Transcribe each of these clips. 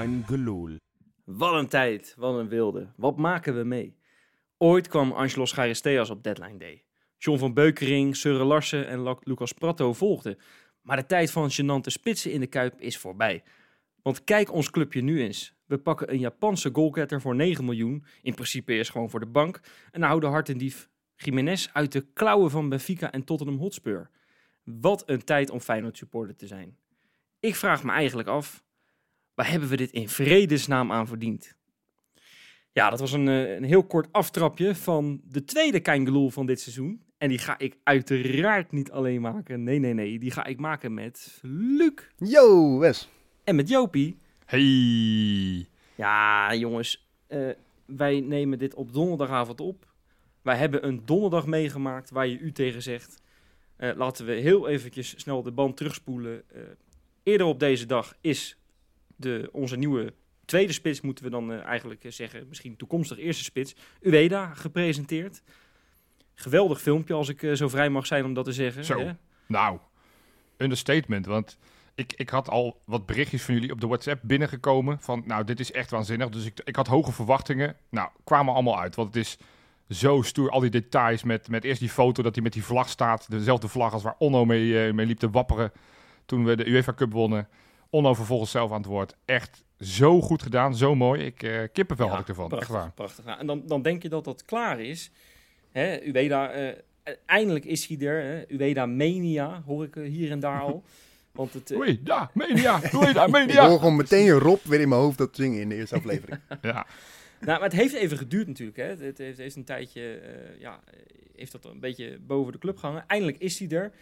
Gelul. Wat een tijd, wat een wilde. Wat maken we mee? Ooit kwam Angelos Charisteas op deadline day. John van Beukering, Søren Larsen en Lu- Lucas Pratto volgden. Maar de tijd van gênante spitsen in de Kuip is voorbij. Want kijk ons clubje nu eens. We pakken een Japanse goalgetter voor 9 miljoen. In principe is gewoon voor de bank. Een oude hartendief Jiménez uit de klauwen van Benfica en Tottenham Hotspur. Wat een tijd om Feyenoord supporter te zijn. Ik vraag me eigenlijk af, waar hebben we dit in vredesnaam aan verdiend? Ja, dat was een, eh, een heel kort aftrapje van de tweede Keingeloel van dit seizoen. En die ga ik uiteraard niet alleen maken. Nee, nee, nee. Die ga ik maken met Luc Yo, Wes. en met Jopie. Hey. Ja, jongens. eh, wij nemen dit op donderdagavond op. Wij hebben een donderdag meegemaakt waar je u tegen zegt. Eh, laten we heel eventjes snel de band terugspoelen. Eh, eerder op deze dag is de, onze nieuwe tweede spits, moeten we dan eh, eigenlijk eh, zeggen, misschien toekomstig eerste spits, Ueda gepresenteerd. Geweldig filmpje, als ik eh, zo vrij mag zijn om dat te zeggen. Zo. hè? Nou, understatement. Want ik, ik had al wat berichtjes van jullie op de WhatsApp binnengekomen. Van, nou, dit is echt waanzinnig. Dus ik, ik had hoge verwachtingen. Nou, kwamen allemaal uit. Want het is zo stoer. Al die details met, met eerst die foto dat hij met die vlag staat. Dezelfde vlag als waar Onno mee, mee liep te wapperen. Toen we de UEFA Cup wonnen. Onno vervolgens zelf aan het woord. Echt zo goed gedaan. Zo mooi. Ik eh kippenvel Ja, had ik ervan. Prachtig, Echt waar. prachtig. Nou, en dan, dan denk je dat dat klaar is. Hè, Ueda, eh, eindelijk is hij er. Hè. Ueda Mania, hoor ik eh, hier en daar al. Want het, Oei, ja, media. Oei, ja, Ik media. hoor gewoon meteen Rob weer in mijn hoofd dat zingen in de eerste aflevering. Ja, nou, maar het heeft even geduurd natuurlijk. Hè. Het heeft, heeft een tijdje, eh, ja, heeft dat een beetje boven de club gehangen. Eindelijk is hij er.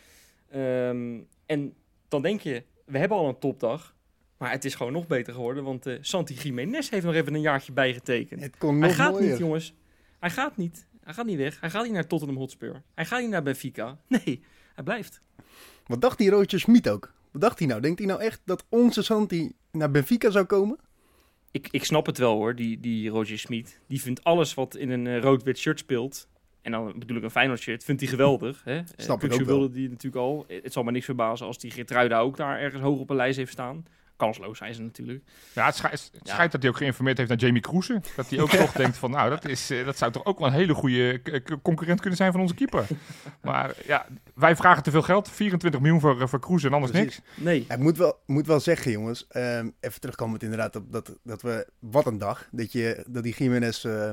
Ehm, en dan denk je, we hebben al een topdag. Maar het is gewoon nog beter geworden, want eh, Santi Jiménez heeft nog even een jaartje bijgetekend. Het kon Hij nog gaat mooier. niet, jongens. Hij gaat niet. Hij gaat niet weg. Hij gaat niet naar Tottenham Hotspur. Hij gaat niet naar Benfica. Nee, hij blijft. Wat dacht die Roger Smit ook? Wat dacht hij nou? Denkt hij nou echt dat onze Santi naar Benfica zou komen? Ik, ik snap het wel hoor, die, die Roger Smit. Die vindt alles wat in een eh, rood-wit shirt speelt. En dan bedoel ik een Feyenoord shirt. Vindt hij geweldig. Hè? Snap ik Kukçu ook wel. wilde die natuurlijk al. Eh, Het zal me niks verbazen als die Geertruida ook daar ergens hoog op een lijst heeft staan. Kansloos zijn ze natuurlijk. Ja, het, schijnt, het Ja. schijnt dat hij ook geïnformeerd heeft naar Jamie Cruise. Dat hij ook toch denkt van, nou, dat, is, eh, dat zou toch ook wel een hele goede concurrent kunnen zijn van onze keeper. Maar ja, wij vragen te veel geld. 24 miljoen voor, eh, voor Cruise en anders Precies. niks. Nee. Ik moet wel, moet wel zeggen, jongens. ehm, even terugkomen inderdaad op dat, dat we... Wat een dag. Dat, je, dat die Jiménez... eh,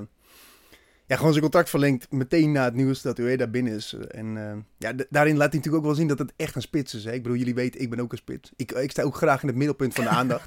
ja, gewoon zijn contract verlengt meteen na het nieuws dat Ueda binnen is. En eh, ja, daarin laat hij natuurlijk ook wel zien dat het echt een spits is. Hè? Ik bedoel, jullie weten, ik ben ook een spits. Ik, ik sta ook graag in het middelpunt van de aandacht.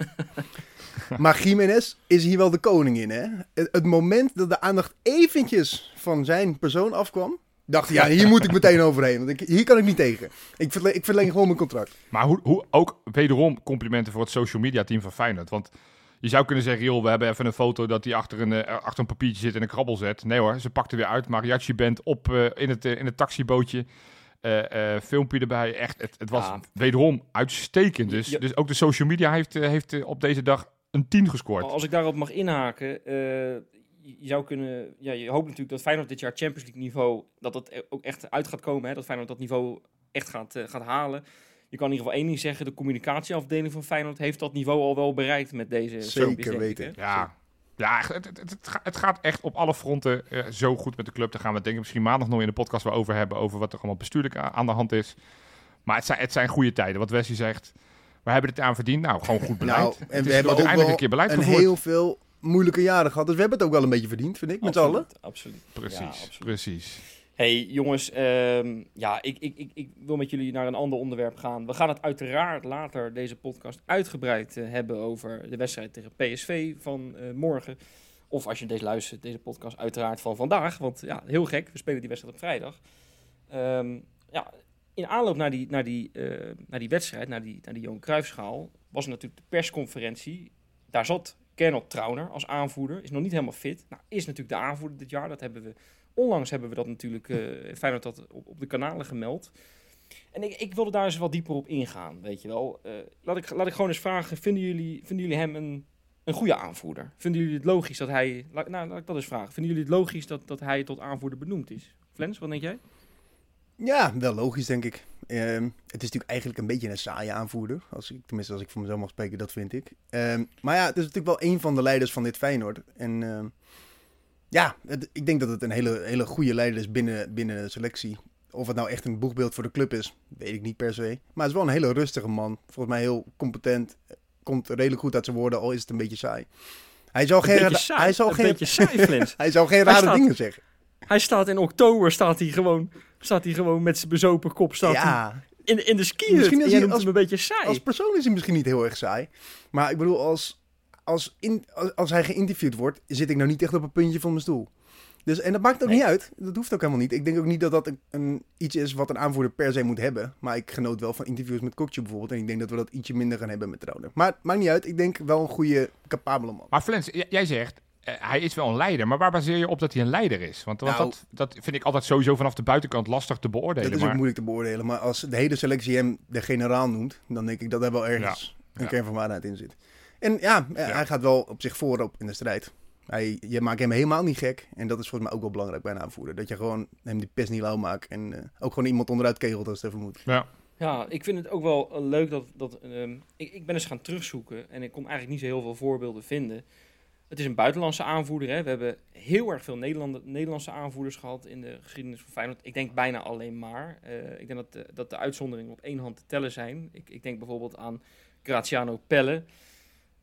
maar Jiménez is hier wel de koning in, hè? Het, het moment dat de aandacht eventjes van zijn persoon afkwam... dacht hij, ja, hier moet ik meteen overheen. Want ik, hier kan ik niet tegen. Ik verleng, ik verleng gewoon mijn contract. Maar hoe, hoe, ook wederom complimenten voor het social media team van Feyenoord. Want je zou kunnen zeggen, joh, we hebben even een foto dat hij achter een, eh, achter een papiertje zit en een krabbel zet. Nee hoor, ze pakte weer uit. Mariachi band op eh, in, het, eh, in het taxibootje. Filmpje erbij. Echt, het, het was Ja. wederom uitstekend. Dus, Ja. dus ook de social media heeft, heeft op deze dag een 10 gescoord. Als ik daarop mag inhaken, je zou kunnen, ja, je hoopt natuurlijk dat Feyenoord dit jaar Champions League niveau, dat het ook echt uit gaat komen, hè, dat Feyenoord dat niveau echt gaat, gaat halen. Je kan in ieder geval één ding zeggen, de communicatieafdeling van Feyenoord heeft dat niveau al wel bereikt met deze Zeker ik, weten. Ja, ja het, het, het, het ga- het gaat echt op alle fronten eh, zo goed met de club. Daar gaan we het denk ik misschien maandag nog in de podcast wel over hebben. Over wat er allemaal bestuurlijk aan de hand is. Maar het zijn, het zijn goede tijden. Wat Wesley zegt, we hebben het aan verdiend. Nou, gewoon goed beleid. Nou, en Het we is hebben ook wel een keer beleid En gevoerd. heel veel moeilijke jaren gehad. Dus we hebben het ook wel een beetje verdiend, vind ik, met z'n allen. Absoluut, absoluut. Precies, Ja, absoluut. precies. Hey jongens, ehm, ja, ik, ik, ik, ik wil met jullie naar een ander onderwerp gaan. We gaan het uiteraard later deze podcast uitgebreid eh, hebben over de wedstrijd tegen PSV van eh, morgen. Of als je deze luistert, deze podcast uiteraard van vandaag. Want ja, heel gek, we spelen die wedstrijd op vrijdag. Ehm, ja, in aanloop naar die, naar die, eh, naar die wedstrijd, naar die, naar die Johan Cruijffschaal, was natuurlijk de persconferentie. Daar zat Kernel Trauner als aanvoerder. Is nog niet helemaal fit. Nou, is natuurlijk de aanvoerder dit jaar. Dat hebben we Onlangs hebben we dat natuurlijk, eh Feyenoord dat op, de kanalen gemeld. En ik, ik wilde daar eens wat dieper op ingaan, weet je wel. Eh, laat, ik, laat ik gewoon eens vragen, vinden jullie, vinden jullie hem een, een goede aanvoerder? Vinden jullie het logisch dat hij... Nou, dat eens vragen. Vinden jullie het logisch dat, dat hij tot aanvoerder benoemd is? Flens, wat denk jij? Ja, wel logisch, denk ik. Ehm, het is natuurlijk eigenlijk een beetje een saaie aanvoerder. Als ik, tenminste, als ik voor mezelf mag spreken, dat vind ik. Ehm, maar ja, het is natuurlijk wel een van de leiders van dit Feyenoord. En ehm, ja, het- ik denk dat het een hele, hele goede leider is binnen, binnen de selectie. Of het nou echt een boegbeeld voor de club is, weet ik niet per se. Maar het is wel een hele rustige man. Volgens mij heel competent. Komt redelijk goed uit zijn woorden, al is het een beetje saai. Hij zal Een geen, beetje ra- saai, hij zal een geen, beetje saai, hij zal geen rare staat- dingen zeggen. Hij staat in oktober, staat hij gewoon, staat hij gewoon met zijn bezopen kop staat hij in, in de ski Misschien is hij noemt als- hem een beetje saai. Als persoon is hij misschien niet heel erg saai. Maar ik bedoel, als, als, in, als, hij geïnterviewd wordt, zit ik nou niet echt op een puntje van mijn stoel. Dus, en dat maakt ook Nee. niet uit. Dat hoeft ook helemaal niet. Ik denk ook niet dat dat een, een, iets is wat een aanvoerder per se moet hebben. Maar ik genoot wel van interviews met Kokje bijvoorbeeld. En ik denk dat we dat ietsje minder gaan hebben met Trauner. Maar maakt niet uit. Ik denk wel een goede, capabele man. Maar Flens, jij zegt, eh, hij is wel een leider. Maar waar baseer je op dat hij een leider is? Want, want Nou- dat, dat vind ik altijd sowieso vanaf de buitenkant lastig te beoordelen. Dat is ook moeilijk te beoordelen. Maar als de hele selectie hem de generaal noemt, dan denk ik dat er wel ergens een Ja. kern van waarheid in zit. En ja, eh, hij gaat wel op zich voorop in de strijd. Hij, je maakt hem helemaal niet gek. En dat is volgens mij ook wel belangrijk bij een aanvoerder. Dat je gewoon hem die pest niet lauw maakt. En eh, ook gewoon iemand onderuit kegelt als het even moet. ja. Ja, ik vind het ook wel eh, leuk dat... dat ehm, ik, ik ben eens gaan terugzoeken en ik kon eigenlijk niet zo heel veel voorbeelden vinden. Het is een buitenlandse aanvoerder. Hè. We hebben heel erg veel Nederlanden, Nederlandse aanvoerders gehad in de geschiedenis van Feyenoord. Ik denk bijna alleen maar. Eh, ik denk dat de, dat de uitzonderingen op één hand te tellen zijn. Ik, ik denk bijvoorbeeld aan Graziano Pelle.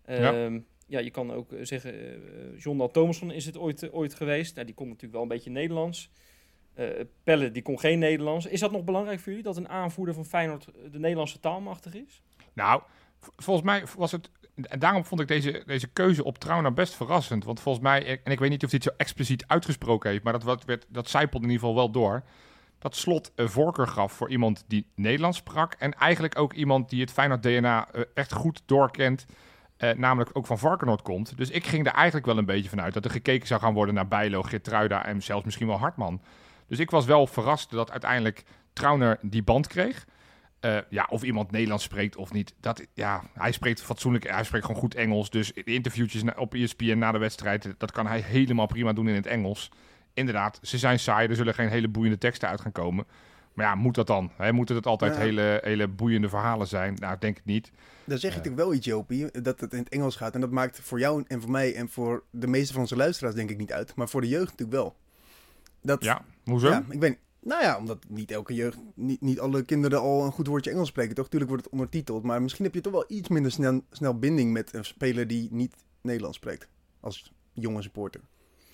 Ja. Ehm, ja, je kan ook eh, zeggen, eh, John Dal Thomasson is het ooit, eh, ooit geweest. Nou, die kon natuurlijk wel een beetje Nederlands. Pelle, die kon geen Nederlands. Is dat nog belangrijk voor jullie, dat een aanvoerder van Feyenoord de Nederlandse taalmachtig is? Nou, volgens mij was het... En daarom vond ik deze, deze keuze op Trauner best verrassend. Want volgens mij, en ik weet niet of hij het zo expliciet uitgesproken heeft... maar dat, wat werd, dat zijpelde in ieder geval wel door... dat Slot een voorkeur gaf voor iemand die Nederlands sprak... en eigenlijk ook iemand die het Feyenoord-DNA eh, echt goed doorkent... eh, namelijk ook van Varkenoord komt. Dus ik ging er eigenlijk wel een beetje vanuit... dat er gekeken zou gaan worden naar Bijlo, Geertruida... en zelfs misschien wel Hartman. Dus ik was wel verrast dat uiteindelijk Trauner die band kreeg... Eh, ja, of iemand Nederlands spreekt of niet. Dat, ja, hij spreekt fatsoenlijk, hij spreekt gewoon goed Engels. Dus de interviewtjes op ESPN na de wedstrijd, dat kan hij helemaal prima doen in het Engels. Inderdaad, ze zijn saai, er zullen geen hele boeiende teksten uit gaan komen. Maar ja, moet dat dan? Hè? Moeten het altijd Ja. hele, hele boeiende verhalen zijn? Nou, ik denk het niet. Dan zeg je Ja. natuurlijk wel iets, Jopie, dat het in het Engels gaat. En dat maakt voor jou en voor mij en voor de meeste van onze luisteraars denk ik niet uit. Maar voor de jeugd natuurlijk wel. Dat, Ja, hoezo? Ja, ik ben. Nou ja, omdat niet elke jeugd, niet, niet alle kinderen al een goed woordje Engels spreken, toch? Tuurlijk wordt het ondertiteld, maar misschien heb je toch wel iets minder snel, snel binding met een speler die niet Nederlands spreekt. Als jonge supporter.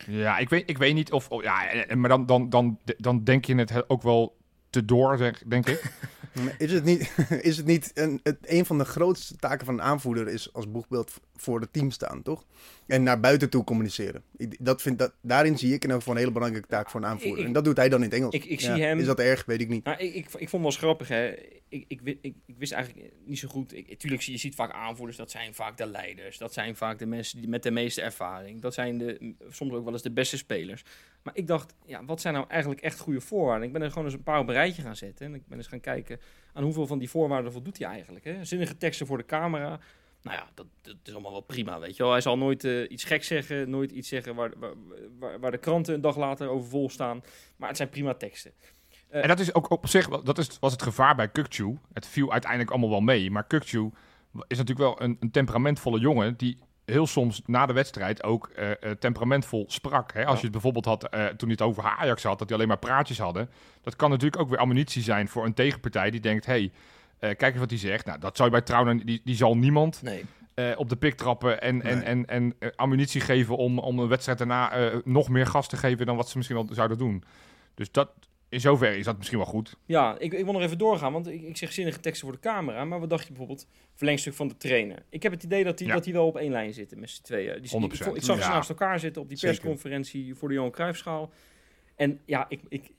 Ja, ik weet, ik weet niet of... ja, eh, maar dan, dan, dan, dan denk je het he- ook wel te door, denk ik. Is het niet, is het niet een, het, een van de grootste taken van een aanvoerder is als boegbeeld voor het team staan, toch? En naar buiten toe communiceren. Ik, dat vind, dat, daarin zie ik in elk geval een hele belangrijke taak voor een aanvoerder. ik- en dat doet hij dan in het Engels. ik- ik Ja, zie hem- Is dat erg? Weet ik niet. Nou, ik, ik, vond wel eens grappig, hè. Ik, ik, wi- ik, ik wist eigenlijk niet zo goed... Ik, tuurlijk, zie- je ziet vaak aanvoerders, dat zijn vaak de leiders. Dat zijn vaak de mensen die met de meeste ervaring. Dat zijn de, soms ook wel eens de beste spelers. Maar ik dacht, ja, wat zijn nou eigenlijk echt goede voorwaarden? Ik ben er gewoon eens een paar op een rijtje gaan zetten. En ik ben eens gaan kijken aan hoeveel van die voorwaarden voldoet hij eigenlijk. Hè? Zinnige teksten voor de camera. Nou ja, dat, dat is allemaal wel prima, weet je wel. Hij zal nooit eh, iets geks zeggen, nooit iets zeggen waar, waar, de kranten een dag later over vol staan. Maar het zijn prima teksten. En dat is ook op zich, dat is, was het gevaar bij Kukcu. Het viel uiteindelijk allemaal wel mee. Maar Kukcu is natuurlijk wel een, een temperamentvolle jongen die heel soms na de wedstrijd ook eh, eh, temperamentvol sprak. Hè? Als Ja. je het bijvoorbeeld had, eh, toen hij het over Ajax had, dat hij alleen maar praatjes hadden. Dat kan natuurlijk ook weer ammunitie zijn voor een tegenpartij die denkt, hey, eh, kijk eens wat hij zegt. Nou, dat zou je bij Trouwen, die, die zal niemand Nee. eh, op de pik trappen en, en, Nee. en, en eh, ammunitie geven om, om een wedstrijd daarna eh, nog meer gas te geven dan wat ze misschien wel zouden doen. Dus dat, in zoverre is dat misschien wel goed. Ja, ik, ik wil nog even doorgaan, want ik, ik zeg zinnige teksten voor de camera. Maar wat dacht je bijvoorbeeld, verlengstuk van de trainer? Ik heb het idee dat die, Ja. dat die wel op één lijn zitten met z'n tweeën. Die, ik, 100%. ik, ik zag ze Ja. naast elkaar zitten op die Zeker. persconferentie voor de Johan Cruijffschaal. En ja, ik, ik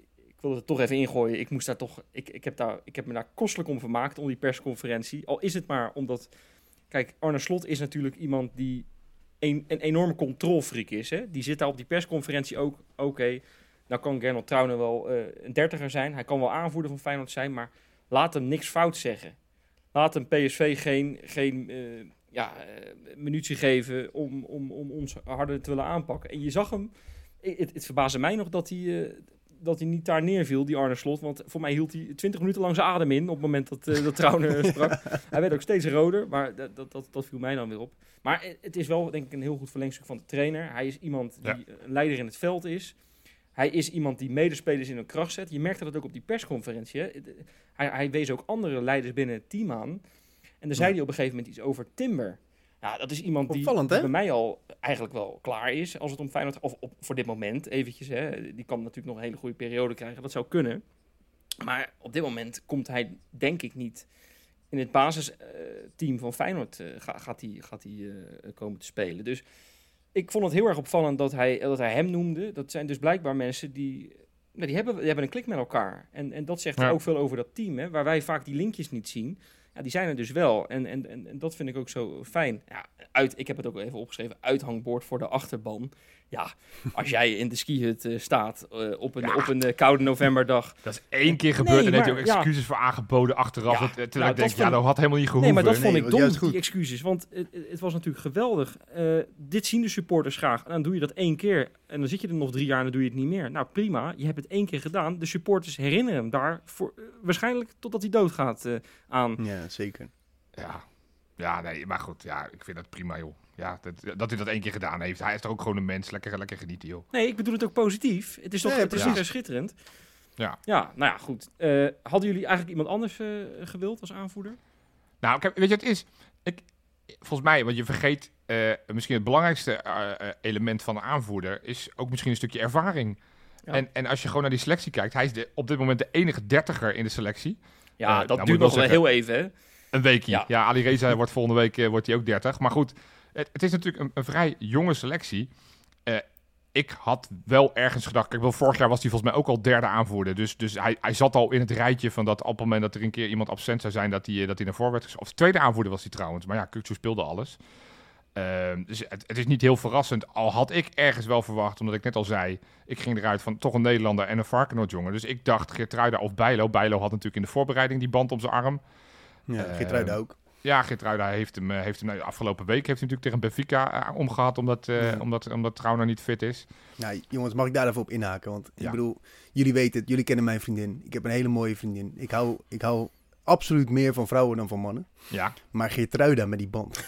wilde het toch even ingooien. Ik, moest daar toch, ik, ik, heb daar, ik heb me daar kostelijk om vermaakt, om die persconferentie. Al is het maar omdat... Kijk, Arne Slot is natuurlijk iemand die een, een enorme controlfreak is. Hè? Die zit daar op die persconferentie ook. Oké, nou kan Gernot Trauner wel eh, een dertiger zijn. Hij kan wel aanvoerder van Feyenoord zijn, maar laat hem niks fout zeggen. Laat hem PSV geen, geen eh, ja, eh, munitie geven om, om, om ons harder te willen aanpakken. En je zag hem, het, het verbaasde mij nog dat hij, dat hij niet daar neerviel, die Arne Slot. Want voor mij hield hij 20 minuten lang zijn adem in op het moment dat, uh, dat Trauner sprak. Hij werd ook steeds roder, maar dat, dat, dat, dat, viel mij dan weer op. Maar het is wel denk ik een heel goed verlengstuk van de trainer. Hij is iemand die een leider in het veld is. Hij is iemand die medespelers in een kracht zet. Je merkte dat ook op die persconferentie. Hij, hij wees ook andere leiders binnen het team aan. En dan zei hij op een gegeven moment iets over Timber. Ja, dat is iemand die, die bij mij al eigenlijk wel klaar is als het om Feyenoord... Of op, voor dit moment eventjes. Hè. Die kan natuurlijk nog een hele goede periode krijgen. Dat zou kunnen. Maar op dit moment komt hij denk ik niet in het basisteam van Feyenoord uh, gaat hij gaat hij uh, komen te spelen. Dus ik vond het heel erg opvallend dat hij, dat hij hem noemde. Dat zijn dus blijkbaar mensen die, nou, die, hebben, die hebben een klik met elkaar. En, en dat zegt ook veel over dat team, hè, waar wij vaak die linkjes niet zien. Die zijn er dus wel. En, en, en, en dat vind ik ook zo fijn. Ja, uit, ik heb het ook even opgeschreven, uithangbord voor de achterban. Ja, als jij in de skihut uh, staat uh, op een, op een uh, koude novemberdag. Dat is één keer gebeurd nee, en heeft hij ook excuses ja. voor aangeboden achteraf. Ja, terwijl nou, ik denk, ja, dat had helemaal niet gehoeven. Nee, maar dat vond nee, ik dom, die excuses. Want het, het was natuurlijk geweldig. dit zien de supporters graag. En dan doe je dat één keer. En dan zit je er nog drie jaar en dan doe je het niet meer. Nou, prima. Je hebt het één keer gedaan. De supporters herinneren hem daar voor, waarschijnlijk totdat hij doodgaat aan. Ja, zeker. Ja. ja, nee, maar goed. Ja, ik vind dat prima, joh ja, dat, dat hij dat één keer gedaan heeft. Hij is toch ook gewoon een mens. Lekker, lekker genieten, joh. Nee, ik bedoel het ook positief. Het is toch het is ja. schitterend. Ja. Ja, nou ja, goed. Uh, hadden jullie eigenlijk iemand anders uh, gewild als aanvoerder? Nou, weet je wat het is? Ik, volgens mij, want je vergeet uh, misschien het belangrijkste element van de aanvoerder... is ook misschien een stukje ervaring. Ja. En, en als je gewoon naar die selectie kijkt... hij is de, op dit moment de enige dertiger in de selectie. Ja, dat duurt nog wel heel even, hè? Een weekje. Ja, ja Ali Reza wordt volgende week wordt hij ook 30. Maar goed, het, het is natuurlijk een, een, vrij jonge selectie. Uh, ik had wel ergens gedacht, kijk, wel vorig jaar was hij volgens mij ook al derde aanvoerder. Dus, dus hij, hij zat al in het rijtje van dat op het moment dat er een keer iemand absent zou zijn, dat hij, eh, dat hij naar voren werd Of tweede aanvoerder was hij trouwens, maar ja, Kukcu speelde alles. Uh, dus het, het, is niet heel verrassend. Al had ik ergens wel verwacht, omdat ik net al zei, ik ging eruit van toch een Nederlander en een Varkenoord jongen. Dus ik dacht Geertruida of Bijlo. Bijlo had natuurlijk in de voorbereiding die band om zijn arm. Ja, Geertruida ook. Ja, Geertruida heeft hem, eh, heeft hem nou, de afgelopen week heeft hij natuurlijk tegen Benfica uh, omgehad, omdat, uh, ja. omdat, omdat niet fit is. Nou, jongens, mag ik daar even op inhaken? Want ja. ik bedoel, jullie weten het, jullie kennen mijn vriendin. Ik heb een hele mooie vriendin. Ik hou, ik hou absoluut meer van vrouwen dan van mannen. Ja. Maar Geertruida met die band.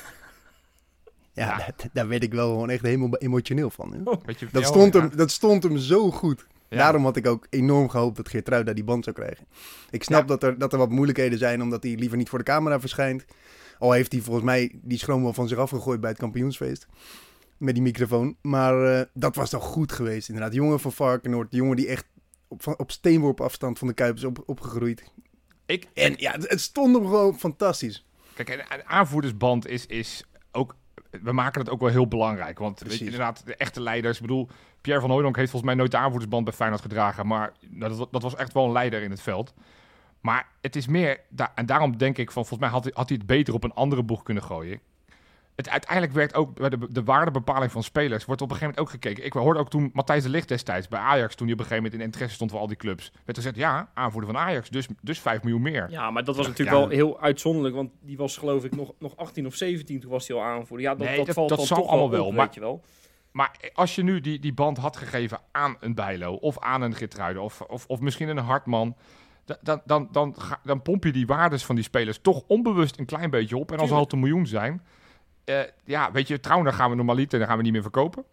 ja, ja. Dat, daar werd ik wel gewoon echt helemaal emotioneel van. Oh, dat, stond hem, dat stond hem zo goed. Ja. Daarom had ik ook enorm gehoopt dat Geertruida die band zou krijgen. Ik snap ja. dat, er, dat er wat moeilijkheden zijn, omdat hij liever niet voor de camera verschijnt. Al heeft hij volgens mij die schroom wel van zich afgegooid bij het kampioensfeest. Met die microfoon. Maar uh, dat was toch goed geweest, inderdaad. De jongen van Varkenoord, de jongen die echt op, op steenworp afstand van de Kuip is op, opgegroeid. Ik, en ja, het, het stond hem gewoon fantastisch. Kijk, een aanvoerdersband is, is ook we maken het ook wel heel belangrijk. Want weet je, inderdaad, de echte leiders. Ik bedoel, Pierre van Hooydonk heeft volgens mij nooit de aanvoerdersband bij Feyenoord gedragen. Maar dat, dat was echt wel een leider in het veld. Maar het is meer, en daarom denk ik van, volgens mij had hij, had hij het beter op een andere boeg kunnen gooien. Het uiteindelijk werkt ook bij de, de waardebepaling van spelers. Wordt op een gegeven moment ook gekeken. Ik hoorde ook toen Matthijs de Ligt destijds bij Ajax, toen hij op een gegeven moment in interesse stond voor al die clubs. Werd gezegd, ja, aanvoerder van Ajax, dus, dus 5 miljoen meer. Ja, maar dat was natuurlijk wel heel uitzonderlijk, want die was geloof ik nog, nog 18 of 17, toen was hij al aanvoerder. Ja, dat, nee, dat, dat, valt dat zal allemaal wel, wel, op, maar, weet je wel. Maar als je nu die, die band had gegeven aan een Bijlo of aan een Gitruiden of, of, of misschien een Hartman dan, dan, dan, dan pomp je die waardes van die spelers toch onbewust een klein beetje op. En als ze al een miljoen zijn, uh, ja, weet je, trouwens, dan gaan we normaliter, dan gaan we niet meer verkopen.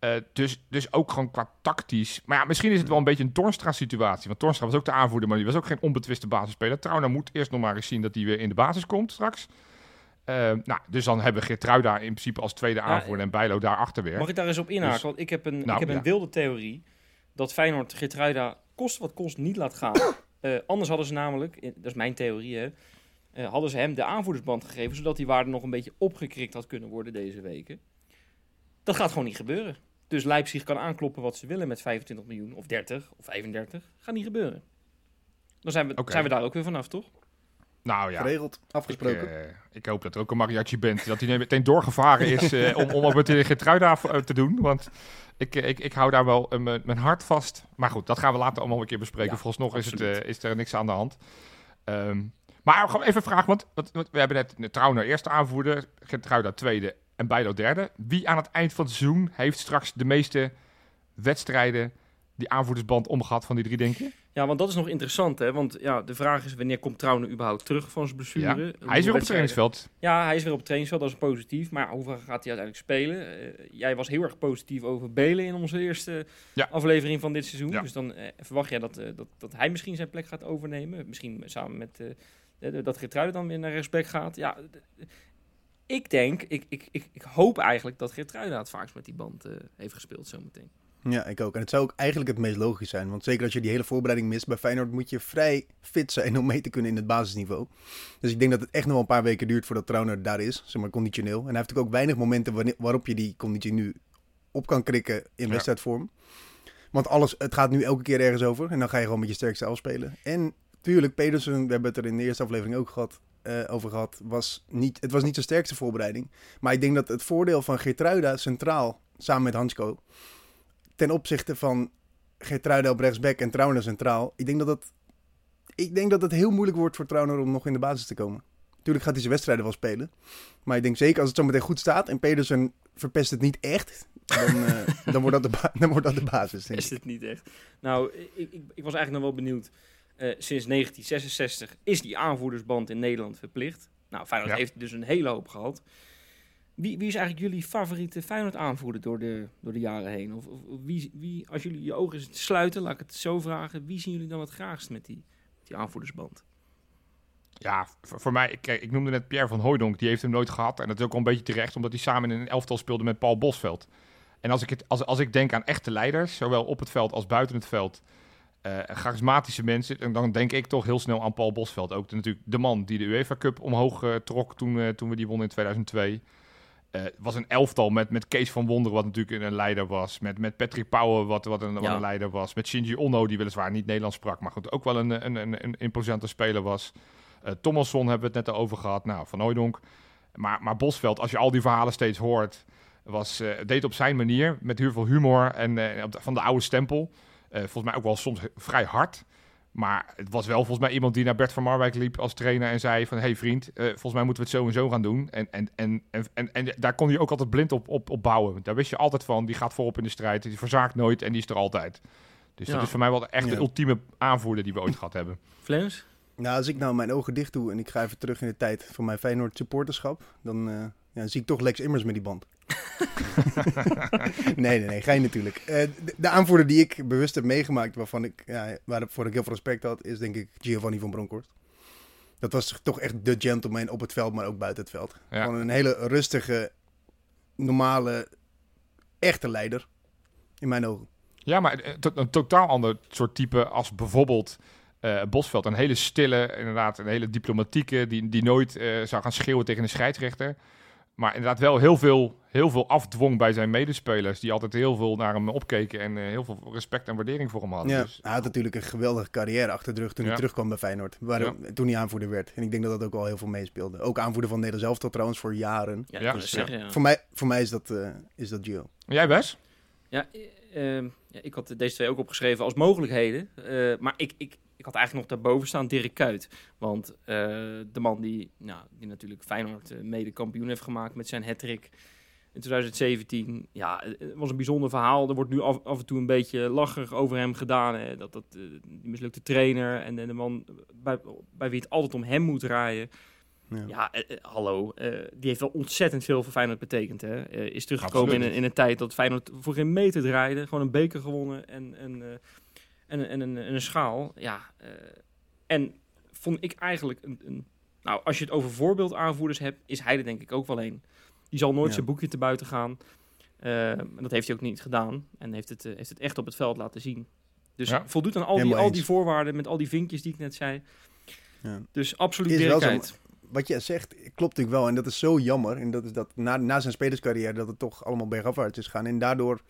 Uh, dus, dus ook gewoon qua tactisch. Maar ja, misschien is het wel een beetje een Torstra-situatie. Want Torstra was ook de aanvoerder, maar die was ook geen onbetwiste basisspeler. Trouwens, moet eerst nog maar eens zien dat hij weer in de basis komt straks. Uh, nou, dus dan hebben we Geertruida in principe als tweede aanvoerder en Bijlo daarachter weer. Mag ik daar eens op inhaken? Dus, want ik heb een, nou, ik heb een ja. wilde theorie dat Feyenoord Geertruida kost wat kost niet laat gaan. Uh, anders hadden ze namelijk, dat is mijn theorie, hè, uh, hadden ze hem de aanvoerdersband gegeven, zodat die waarde nog een beetje opgekrikt had kunnen worden deze weken. Dat gaat gewoon niet gebeuren. Dus Leipzig kan aankloppen wat ze willen met 25 miljoen, of 30, of 35. Gaat niet gebeuren. Dan zijn we, okay. zijn we daar ook weer vanaf, toch? Nou ja. Geregeld, afgesproken. Ik, uh, ik, hoop dat er ook een mariachi bent. Dat hij meteen doorgevaren is uh, om, om op het Getruida te doen. Want ik, ik, ik hou daar wel uh, mijn hart vast. Maar goed, dat gaan we later allemaal een keer bespreken. Ja, Vooralsnog is, het, is er niks aan de hand. Um, maar gewoon even vragen, want, want, want we hebben net Trauner eerste aanvoerder, Getruida tweede en Bijlo derde. Wie aan het eind van het seizoen heeft straks de meeste wedstrijden die aanvoerdersband omgehad van die drie, denk je? Ja, want dat is nog interessant, hè? Want ja, de vraag is wanneer komt Trouwen überhaupt terug van zijn blessure? Ja. Hij is weer op het trainingsveld. Ja, hij is weer op het trainingsveld, dat is positief. Maar ja, hoeveel gaat hij uiteindelijk spelen? Eh, jij was heel erg positief over Belen in onze eerste Ja. aflevering van dit seizoen. Dus dan eh, verwacht jij dat, eh, dat, dat hij misschien zijn plek gaat overnemen. Misschien samen met dat Geertruiden dan weer naar rechtsback gaat. Ja, ik denk, ik, ik, ik, ik hoop eigenlijk dat Geertruiden het vaakst met die band heeft gespeeld zometeen. Ja, ik ook. En het zou ook eigenlijk het meest logisch zijn. Want zeker als je die hele voorbereiding mist bij Feyenoord, moet je vrij fit zijn om mee te kunnen in het basisniveau. Dus ik denk dat het echt nog wel een paar weken duurt voordat Trauner daar is, zeg maar conditioneel. En hij heeft natuurlijk ook weinig momenten waarop je die conditie nu op kan krikken in Ja. wedstrijdvorm. Want alles, het gaat nu elke keer ergens over. En dan ga je gewoon met je sterkste afspelen. En tuurlijk, Pedersen, we hebben het er in de eerste aflevering ook gehad, eh, over gehad, was niet, het was niet zijn sterkste voorbereiding. Maar ik denk dat het voordeel van Geertruida centraal, samen met Hansko, ten opzichte van Geertruida op rechtsback en Trauner centraal, ik denk dat het, ik denk dat het heel moeilijk wordt voor Trauner om nog in de basis te komen. Tuurlijk gaat hij zijn wedstrijden wel spelen. Maar ik denk zeker als het zo meteen goed staat en Pedersen verpest het niet echt, dan, eh, dan, wordt, dat de dan wordt dat de basis. Denk Is ik. het niet echt? Nou, ik, ik, ik was eigenlijk nog wel benieuwd. Eh, sinds 1966 is die aanvoerdersband in Nederland verplicht. Nou, Feyenoord Ja. heeft dus een hele hoop gehad. Wie, wie is eigenlijk jullie favoriete Feyenoord aanvoerder door de, door de jaren heen? Of, wie, wie, als jullie je ogen sluiten, laat ik het zo vragen. Wie zien jullie dan het graagst met die, die aanvoerdersband? Ja, voor, mij, kijk, ik noemde net Pierre van Hooijdonk, die heeft hem nooit gehad. En dat is ook wel een beetje terecht, omdat hij samen in een elftal speelde met Paul Bosveld. En als ik, het, als, als ik denk aan echte leiders, zowel op het veld als buiten het veld, eh, charismatische mensen, dan- denk ik toch heel snel aan Paul Bosveld. Ook de, natuurlijk de man die de UEFA Cup omhoog eh, trok toen, eh, toen we die wonnen in 2002. Eh, Het was een elftal met, met Kees van Wonderen, wat natuurlijk een leider was. Met, met Patrick Pauwen, wat, wat, een, wat Ja. een leider was. Met Shinji Onno, die weliswaar niet Nederlands sprak, maar goed, ook wel een, een, een, een imposante speler was. Eh Thomasson hebben we het net al over gehad. Nou, Van Hooijdonk. Maar, maar Bosveld, als je al die verhalen steeds hoort, was, eh, deed op zijn manier, met heel veel humor en van de oude stempel. Volgens mij ook wel soms vrij hard. Maar het was wel volgens mij iemand die naar Bert van Marwijk liep als trainer en zei van... hey vriend, eh, volgens mij moeten we het zo en zo gaan doen. En, en, en, en, en, en daar kon hij ook altijd blind op, op, op bouwen. Daar wist je altijd van, die gaat voorop in de strijd. Die verzaakt nooit en die is er altijd. Dus Ja. dat is voor mij wel echt de Ja. ultieme aanvoerder die we ooit gehad hebben. Flens? Nou, als ik nou mijn ogen dicht doe en ik ga even terug in de tijd van mijn Feyenoord supporterschap, dan eh, ja, zie ik toch Lex Immers met die band. nee, nee, nee, geen natuurlijk. Eh, de, de aanvoerder die ik bewust heb meegemaakt, waarvan ik, ja, waarvoor ik heel veel respect had, is denk ik Giovanni van Bronckhorst. Dat was toch echt de gentleman op het veld, maar ook buiten het veld. Ja. Gewoon een hele rustige, normale, echte leider. In mijn ogen. Ja, maar eh, een totaal ander soort type als bijvoorbeeld eh, Bosveld. Een hele stille, inderdaad, een hele diplomatieke, die, die nooit zou gaan schreeuwen tegen een scheidsrechter. Maar inderdaad wel heel veel, heel veel afdwong bij zijn medespelers, die altijd heel veel naar hem opkeken en eh, heel veel respect en waardering voor hem hadden. Ja, Dus, hij had natuurlijk een geweldige carrière achter de rug toen Ja. hij terugkwam bij Feyenoord. Waar, Ja. Toen hij aanvoerder werd. En ik denk dat dat ook wel heel veel meespeelde. Ook aanvoerder van Nederland zelf tot trouwens voor jaren. Ja, dus, zeggen. Voor, mij, voor mij is dat, eh, is dat Gio. Jij? Ja, eh, ehm, ja, ik had deze twee ook opgeschreven als mogelijkheden. Eh, maar ik, ik, ik had eigenlijk nog daarboven staan Dirk Kuyt. Want eh, de man die, nou, die natuurlijk Feyenoord eh, mede kampioen heeft gemaakt met zijn hat-trick in 2017. Ja, het was een bijzonder verhaal. Er wordt nu af, af en toe een beetje lacherig over hem gedaan. Hè. Dat, dat, eh, die mislukte trainer en, en de man bij, bij wie het altijd om hem moet draaien. Ja. Ja, hallo. die heeft wel ontzettend veel voor Feyenoord betekend. Hè. Is teruggekomen in in een tijd dat Feyenoord voor geen meter draaide. Gewoon een beker gewonnen en, en, en, en, een, en een schaal. Ja, eh, en vond ik eigenlijk een, een... Nou, als je het over voorbeeldaanvoerders hebt, is hij er denk ik ook wel een. Die zal nooit Ja. zijn boekje te buiten gaan. Eh, en dat heeft hij ook niet gedaan. En heeft het, eh, heeft het echt op het veld laten zien. Dus Ja. voldoet aan al die, al die voorwaarden met al die vinkjes die ik net zei. Ja. Dus absoluut dirigheid. Wat jij zegt, klopt natuurlijk wel. En dat is zo jammer. En dat is dat na, na zijn spelerscarrière dat het toch allemaal bergafwaarts is gaan. En daardoor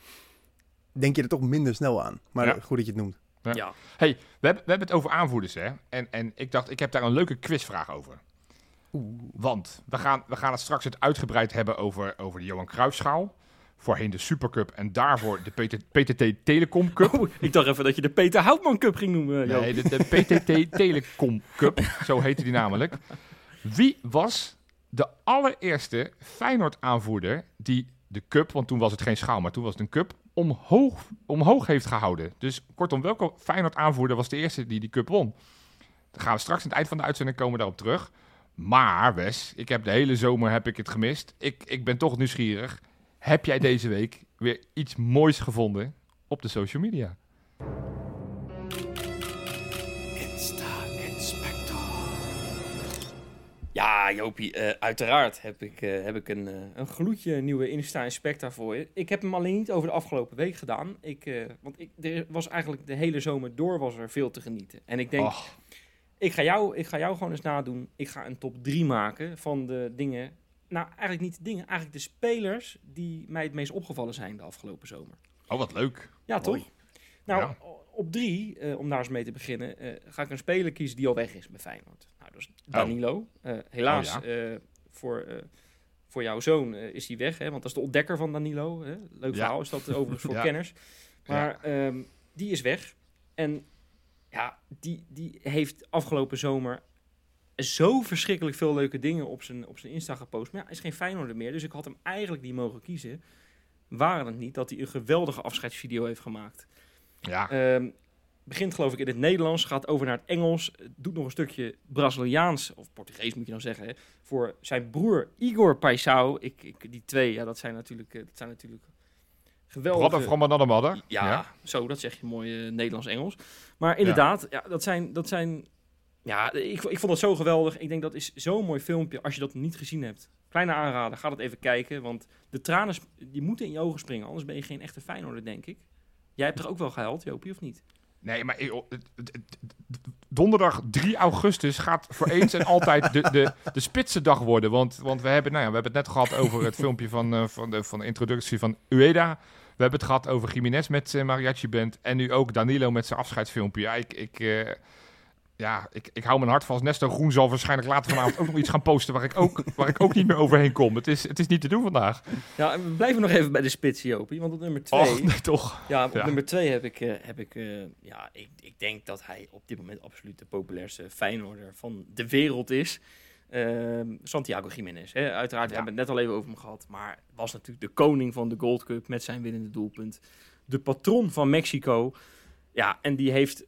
denk je er toch minder snel aan. Maar goed dat je het noemt. Ja. Ja. Hey, we hebben, we hebben het over aanvoerders, hè? En, en ik dacht, ik heb daar een leuke quizvraag over. Want we gaan, we gaan het straks het uitgebreid hebben over, over de Johan Cruijffschaal. Voorheen de Supercup en daarvoor de PT, PTT Telecom Cup. Oh, ik dacht even dat je de Peter Houtman Cup ging noemen. Joop. Nee, de, de PTT Telecom Cup, zo heette die namelijk. Wie was de allereerste Feyenoord aanvoerder die de cup, want toen was het geen schaal, maar toen was het een cup, omhoog, omhoog heeft gehouden. Dus kortom, welke Feyenoord aanvoerder was de eerste die die cup won? Dan gaan we straks aan het eind van de uitzending komen daarop terug. Maar Wes, ik heb de hele zomer heb ik het gemist. Ik, ik ben toch nieuwsgierig. Heb jij deze week weer iets moois gevonden op de social media? Ja, Jopie, eh, uiteraard heb ik, eh, heb ik een, eh, een gloedje nieuwe Insta Inspecta voor je. Ik heb hem alleen niet over de afgelopen week gedaan. Ik, want ik, er was eigenlijk de hele zomer door was er veel te genieten. En ik denk, ik, ga jou, ik ga jou gewoon eens nadoen. Ik ga een top 3 maken van de dingen... Nou, eigenlijk niet de dingen, eigenlijk de spelers die mij het meest opgevallen zijn de afgelopen zomer. oh, wat leuk. Ja, Mooi. toch? Nou, Ja. Op drie, eh, om daar eens mee te beginnen, eh, ga ik een speler kiezen die al weg is bij Feyenoord. Nou, dat is Danilo. Eh, helaas, Oh, eh, voor, voor jouw zoon is hij weg, hè, want dat is de ontdekker van Danilo. Hè? Leuk Ja. verhaal is dat overigens voor Ja. kenners. Maar ehm, die is weg. En ja, die, die heeft afgelopen zomer zo verschrikkelijk veel leuke dingen op zijn, op zijn Insta gepost. Maar ja, hij is geen Feyenoorder meer, dus ik had hem eigenlijk niet mogen kiezen. Waren het niet dat hij een geweldige afscheidsvideo heeft gemaakt. Ja, Ehm, begint geloof ik in het Nederlands, gaat over naar het Engels, doet nog een stukje Braziliaans, of Portugees moet je dan zeggen, hè, voor zijn broer Igor Paisao. Ik, ik, die twee, ja, dat zijn natuurlijk, eh, dat zijn natuurlijk geweldige... brother from another mother. Ja, zo, dat zeg je mooi eh, Nederlands-Engels. Maar inderdaad, ja. dat zijn... Dat zijn ja, ik, ik vond dat zo geweldig. Ik denk dat is zo'n mooi filmpje als je dat niet gezien hebt. Kleine aanrader, ga dat even kijken. Want de tranen die moeten in je ogen springen. Anders ben je geen echte Feyenoorder, denk ik. Jij hebt er ook wel gehuild, Jopie, of niet? Nee, maar eh, donderdag 3 augustus gaat voor eens en altijd de, de, de spitsendag worden. Want, want we, hebben, nou ja, we hebben het net gehad over het filmpje van, eh, van, de, van de introductie van Ueda. We hebben het gehad over Jiménez met zijn mariachi band. En nu ook Danilo met zijn afscheidsfilmpje. Ja, ik, ik, eh, ja, ik, ik hou mijn hart vast. Nesto Groen zal waarschijnlijk later vanavond ook nog iets gaan posten waar ik ook, waar ik ook niet meer overheen kom. Het is, het is niet te doen vandaag. Ja, we blijven nog even bij de spits, Jopie. Want op nummer twee... Och, nee, toch. Ja, op Ja. nummer twee heb ik, eh, heb ik eh, ja, ik, ik denk dat hij op dit moment absoluut de populairste Feyenoorder van de wereld is. Ehm, Santiago Jiménez. Hè. Uiteraard, we Ja. hebben het net al even over hem gehad, maar was natuurlijk de koning van de Gold Cup met zijn winnende doelpunt. De patron van Mexico. Ja, en die heeft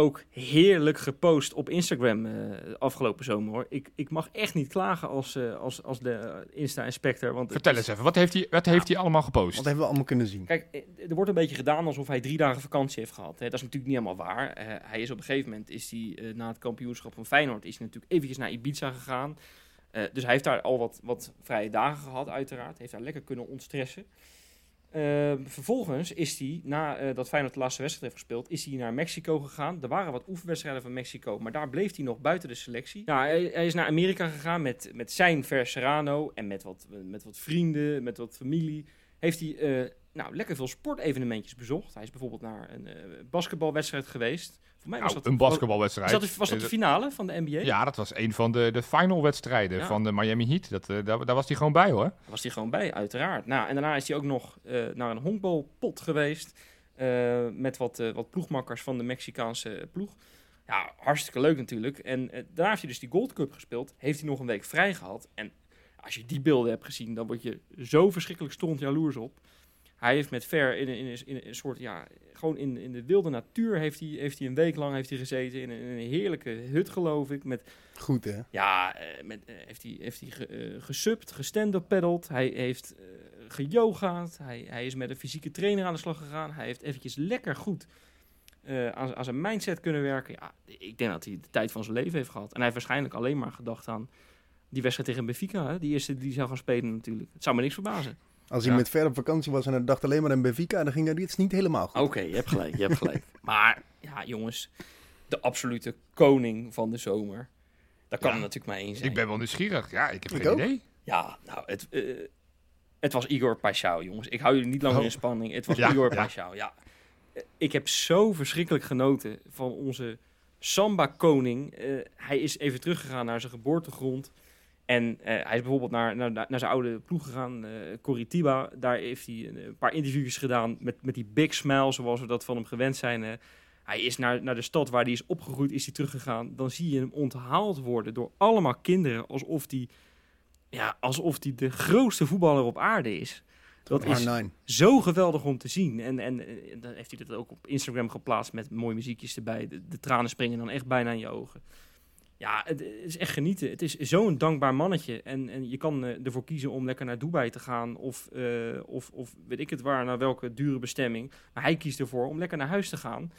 ook heerlijk gepost op Instagram eh, afgelopen zomer hoor. Ik, ik mag echt niet klagen als, eh, als, als de Insta-inspector. want Vertel is- eens even, wat heeft hij, wat heeft hij allemaal gepost? Wat hebben we allemaal kunnen zien? Kijk, eh, er wordt een beetje gedaan alsof hij drie dagen vakantie heeft gehad. Hè. Dat is natuurlijk niet helemaal waar. Eh, hij is op een gegeven moment, is hij, eh, na het kampioenschap van Feyenoord, is hij natuurlijk eventjes naar Ibiza gegaan. Eh, dus hij heeft daar al wat, wat vrije dagen gehad, uiteraard. Heeft daar lekker kunnen ontstressen. Eh, vervolgens is hij, na eh, dat Feyenoord de laatste wedstrijd heeft gespeeld, is hij naar Mexico gegaan. Er waren wat oefenwedstrijden van Mexico, maar daar bleef hij nog buiten de selectie. Hij, hij is naar Amerika gegaan met, met zijn Ver Serrano en met wat, met wat vrienden, met wat familie. Heeft hij eh, nou, lekker veel sportevenementjes bezocht. Hij is bijvoorbeeld naar een eh, basketbalwedstrijd geweest. Voor mij was Nou, dat een basketbalwedstrijd. Was, dat, was dat de Eh, finale van de NBA? Ja, dat was een van de, de final wedstrijden Ja. van de Miami Heat. Dat, eh, daar, daar was hij gewoon bij hoor. Daar was hij gewoon bij, uiteraard. Nou, en daarna is hij ook nog eh, naar een honkbalpot geweest. eh, met wat, eh, wat ploegmakkers van de Mexicaanse ploeg. Ja, hartstikke leuk natuurlijk. En eh, daarna heeft hij dus die Gold Cup gespeeld. Heeft hij nog een week vrij gehad. En als je die beelden hebt gezien, dan word je zo verschrikkelijk stond jaloers op. Hij heeft met Ver in, een- in, een- in een soort, ja, gewoon in, in de wilde natuur heeft hij, heeft hij een week lang heeft hij gezeten. In een, in een heerlijke hut, geloof ik. Met Goed, hè? ja, eh, met, eh, heeft hij, heeft hij ge, eh, gesubt, gestand-up paddeld. Hij heeft geyogaat. Hij, hij is met een fysieke trainer aan de slag gegaan. Hij heeft eventjes lekker goed aan, aan zijn mindset kunnen werken. Ja, ik denk dat hij de tijd van zijn leven heeft gehad. En hij heeft waarschijnlijk alleen maar gedacht aan die wedstrijd tegen Benfica. Hè? Die eerste die zou gaan spelen natuurlijk. Het zou me niks verbazen. Als hij Ja. met ver op vakantie was en hij dacht alleen maar aan Benfica, dan ging dat iets niet helemaal goed. Oké, je hebt gelijk, je hebt gelijk. Maar ja, jongens, de absolute koning van de zomer. Daar kan Ja. er natuurlijk maar één zijn. Ik ben wel nieuwsgierig. Ja, ik heb Ik geen ook. idee. Ja, nou, het, eh, het was Igor Paixão, jongens. Ik hou jullie niet langer Oh. in spanning. Het was Ja, Igor. Paixão, ja. Eh, Ik heb zo verschrikkelijk genoten van onze Samba-koning. Eh, hij is even teruggegaan naar zijn geboortegrond. En eh, hij is bijvoorbeeld naar, naar, naar zijn oude ploeg gegaan, eh Coritiba. Daar heeft hij een, paar interviewjes gedaan met, met die big smile, zoals we dat van hem gewend zijn. eh. hij is naar, naar de stad waar hij is opgegroeid, is hij teruggegaan. Dan zie je hem onthaald worden door allemaal kinderen, alsof hij ja, alsof hij de grootste voetballer op aarde is. Dat is R9. zo geweldig om te zien. En, en, en dan heeft hij dat ook op Instagram geplaatst met mooie muziekjes erbij. De, de tranen springen dan echt bijna in je ogen. Ja, het is echt genieten. Het is zo'n dankbaar mannetje. En, en je kan eh, ervoor kiezen om lekker naar Dubai te gaan. Of, eh, of, of weet ik het waar, naar welke dure bestemming. Maar hij kiest ervoor om lekker naar huis te gaan.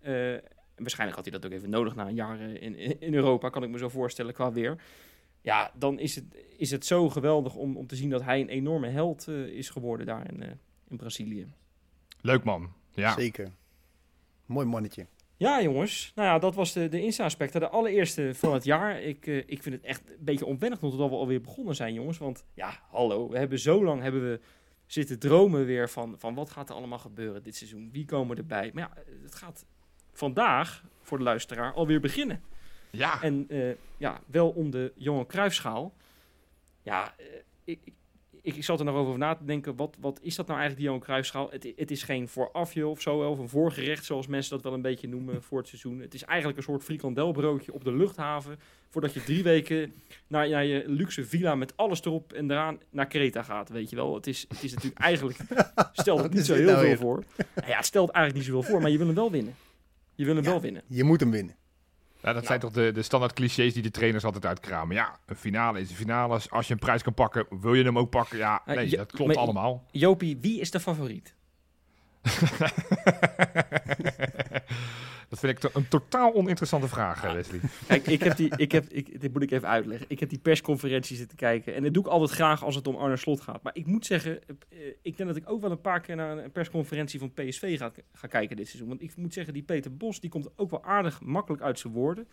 Eh, en waarschijnlijk had hij dat ook even nodig na een jaar in, in in Europa, kan ik me zo voorstellen, qua weer. Ja, dan is het, is het zo geweldig om, om te zien dat hij een enorme held eh, is geworden daar in, eh, in Brazilië. Leuk man. Ja. Zeker. Mooi mannetje. Ja, jongens. Nou ja, dat was de, de Insta-aspecten. De allereerste van het jaar. Ik, eh, ik vind het echt een beetje onwennig totdat we alweer begonnen zijn, jongens. Want ja, hallo. We hebben zo lang hebben we zitten dromen weer van, van wat gaat er allemaal gebeuren dit seizoen. Wie komen erbij? Maar ja, het gaat vandaag, voor de luisteraar, alweer beginnen. Ja. En eh, ja, wel om de Johan Cruijffschaal. Ja, eh, ik, ik, ik zat er nog over na te denken. Wat, wat is dat nou eigenlijk, die Johan Cruijffschaal? Het, het is geen voorafje of zo, of een voorgerecht, zoals mensen dat wel een beetje noemen voor het seizoen. Het is eigenlijk een soort frikandelbroodje op de luchthaven. Voordat je drie weken naar, naar je luxe villa met alles erop en eraan naar Kreta gaat, weet je wel. Het is, het is natuurlijk eigenlijk, stelt het niet zo heel nou veel weer? voor. Nou ja, het stelt eigenlijk niet zoveel voor, maar je wil hem wel winnen. Je wil hem Ja. wel winnen. Je moet hem winnen. Ja, dat Ja. zijn toch de, de standaard clichés die de trainers altijd uitkramen. Ja, een finale is een finale. Als je een prijs kan pakken, wil je hem ook pakken? Ja, Ah, nee, dat klopt maar- allemaal. Jopie, wie is de favoriet? dat vind ik een totaal oninteressante vraag, eh, Wesley. Kijk, ik heb die, ik heb, ik, dit moet ik even uitleggen. Ik heb die persconferentie zitten kijken. En dat doe ik altijd graag als het om Arne Slot gaat. Maar ik moet zeggen, eh, ik denk dat ik ook wel een paar keer naar een persconferentie van PSV ga, ga kijken dit seizoen. Want ik moet zeggen, die Peter Bos, die komt ook wel aardig makkelijk uit zijn woorden.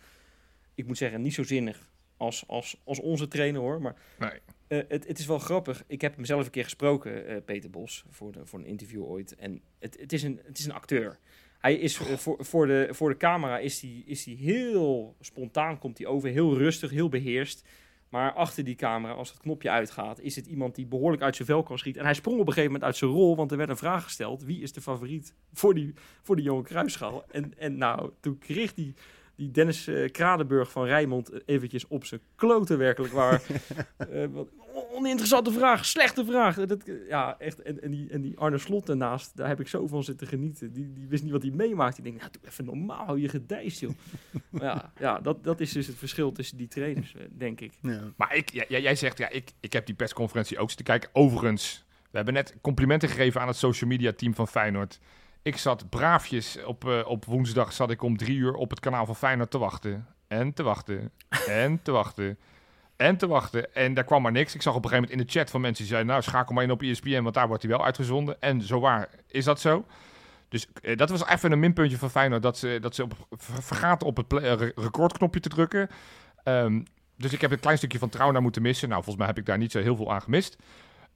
Ik moet zeggen, niet zo zinnig als, als, als onze trainer hoor. Maar Nee. eh, het, het is wel grappig. Ik heb hem zelf een keer gesproken, eh, Peter Bos, voor, de, voor een interview ooit. En het, het, is, een, het is een acteur. Hij is eh, voor, voor, de, voor de camera is hij is hij heel spontaan, komt hij over, heel rustig, heel beheerst. Maar achter die camera, als het knopje uitgaat, is het iemand die behoorlijk uit zijn vel kan schieten. En hij sprong op een gegeven moment uit zijn rol, want er werd een vraag gesteld. Wie is de favoriet voor die, voor die Johan Cruijffschaal? En, en nou, toen kreeg die, die Dennis eh, Kradenburg van Rijnmond eh, eventjes op zijn kloten werkelijk waar. Eh, wat- oninteressante vraag, slechte vraag. Dat, ja, echt. En, en, die, en die Arne Slot daarnaast, daar heb ik zo van zitten genieten. Die, die wist niet wat hij meemaakt. Die denkt, nou, doe even normaal, hou je gedijst, joh. maar ja, ja dat, dat is dus het verschil tussen die trainers, denk ik. Ja. Maar ik, ja, jij zegt, ja, ik, ik heb die persconferentie ook zitten kijken. Overigens, we hebben net complimenten gegeven aan het social media team van Feyenoord. Ik zat braafjes op, eh, op woensdag zat ik om drie uur op het kanaal van Feyenoord te wachten. En te wachten. En te wachten. En te wachten. En daar kwam maar niks. Ik zag op een gegeven moment in de chat van mensen die zeiden... nou, schakel maar in op ESPN, want daar wordt hij wel uitgezonden. En zo waar is dat zo. Dus eh, dat was even een minpuntje van Feyenoord... dat ze, dat ze op, ver- vergaten op het eh, re- recordknopje te drukken. Ehm, dus ik heb een klein stukje van trouw naar moeten missen. Nou, volgens mij heb ik daar niet zo heel veel aan gemist.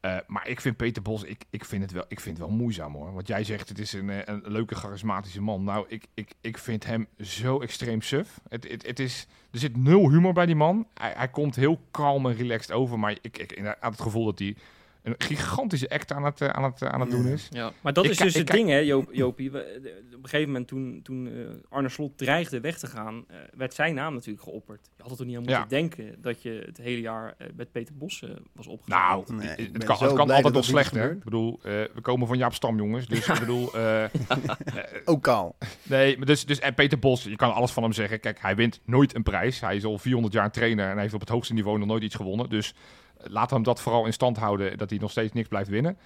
Eh, maar ik vind Peter Bos, ik, ik, vind het wel, ik vind het wel moeizaam hoor. Want jij zegt het is een, eh, een leuke, charismatische man. Nou, ik, ik, ik vind hem zo extreem suf. Het, het, het is, er zit nul humor bij die man. Hij, hij komt heel kalm en relaxed over. Maar ik, ik, ik had het gevoel dat hij een gigantische act aan het, eh, aan het, eh, aan het doen is. Ja, maar dat Ik is dus het ding, hè, Joop, Jopie. We- op een gegeven moment toen, toen eh, Arne Slot dreigde weg te gaan, werd zijn naam natuurlijk geopperd. Je had het er niet aan moeten Ja. denken dat je het hele jaar met Peter Bos was opgegaan. Nou, Nee, het, kan, het kan altijd nog slechter. Ik bedoel, eh, we komen van Jaap Stam, jongens. Dus ik bedoel, eh, Ook kaal. Nee, maar dus, dus, en Peter Bos, je kan alles van hem zeggen. Kijk, hij wint nooit een prijs. Hij is al 400 jaar trainer en hij heeft op het hoogste niveau nog nooit iets gewonnen. Dus we hem dat vooral in stand houden, dat hij nog steeds niks blijft winnen.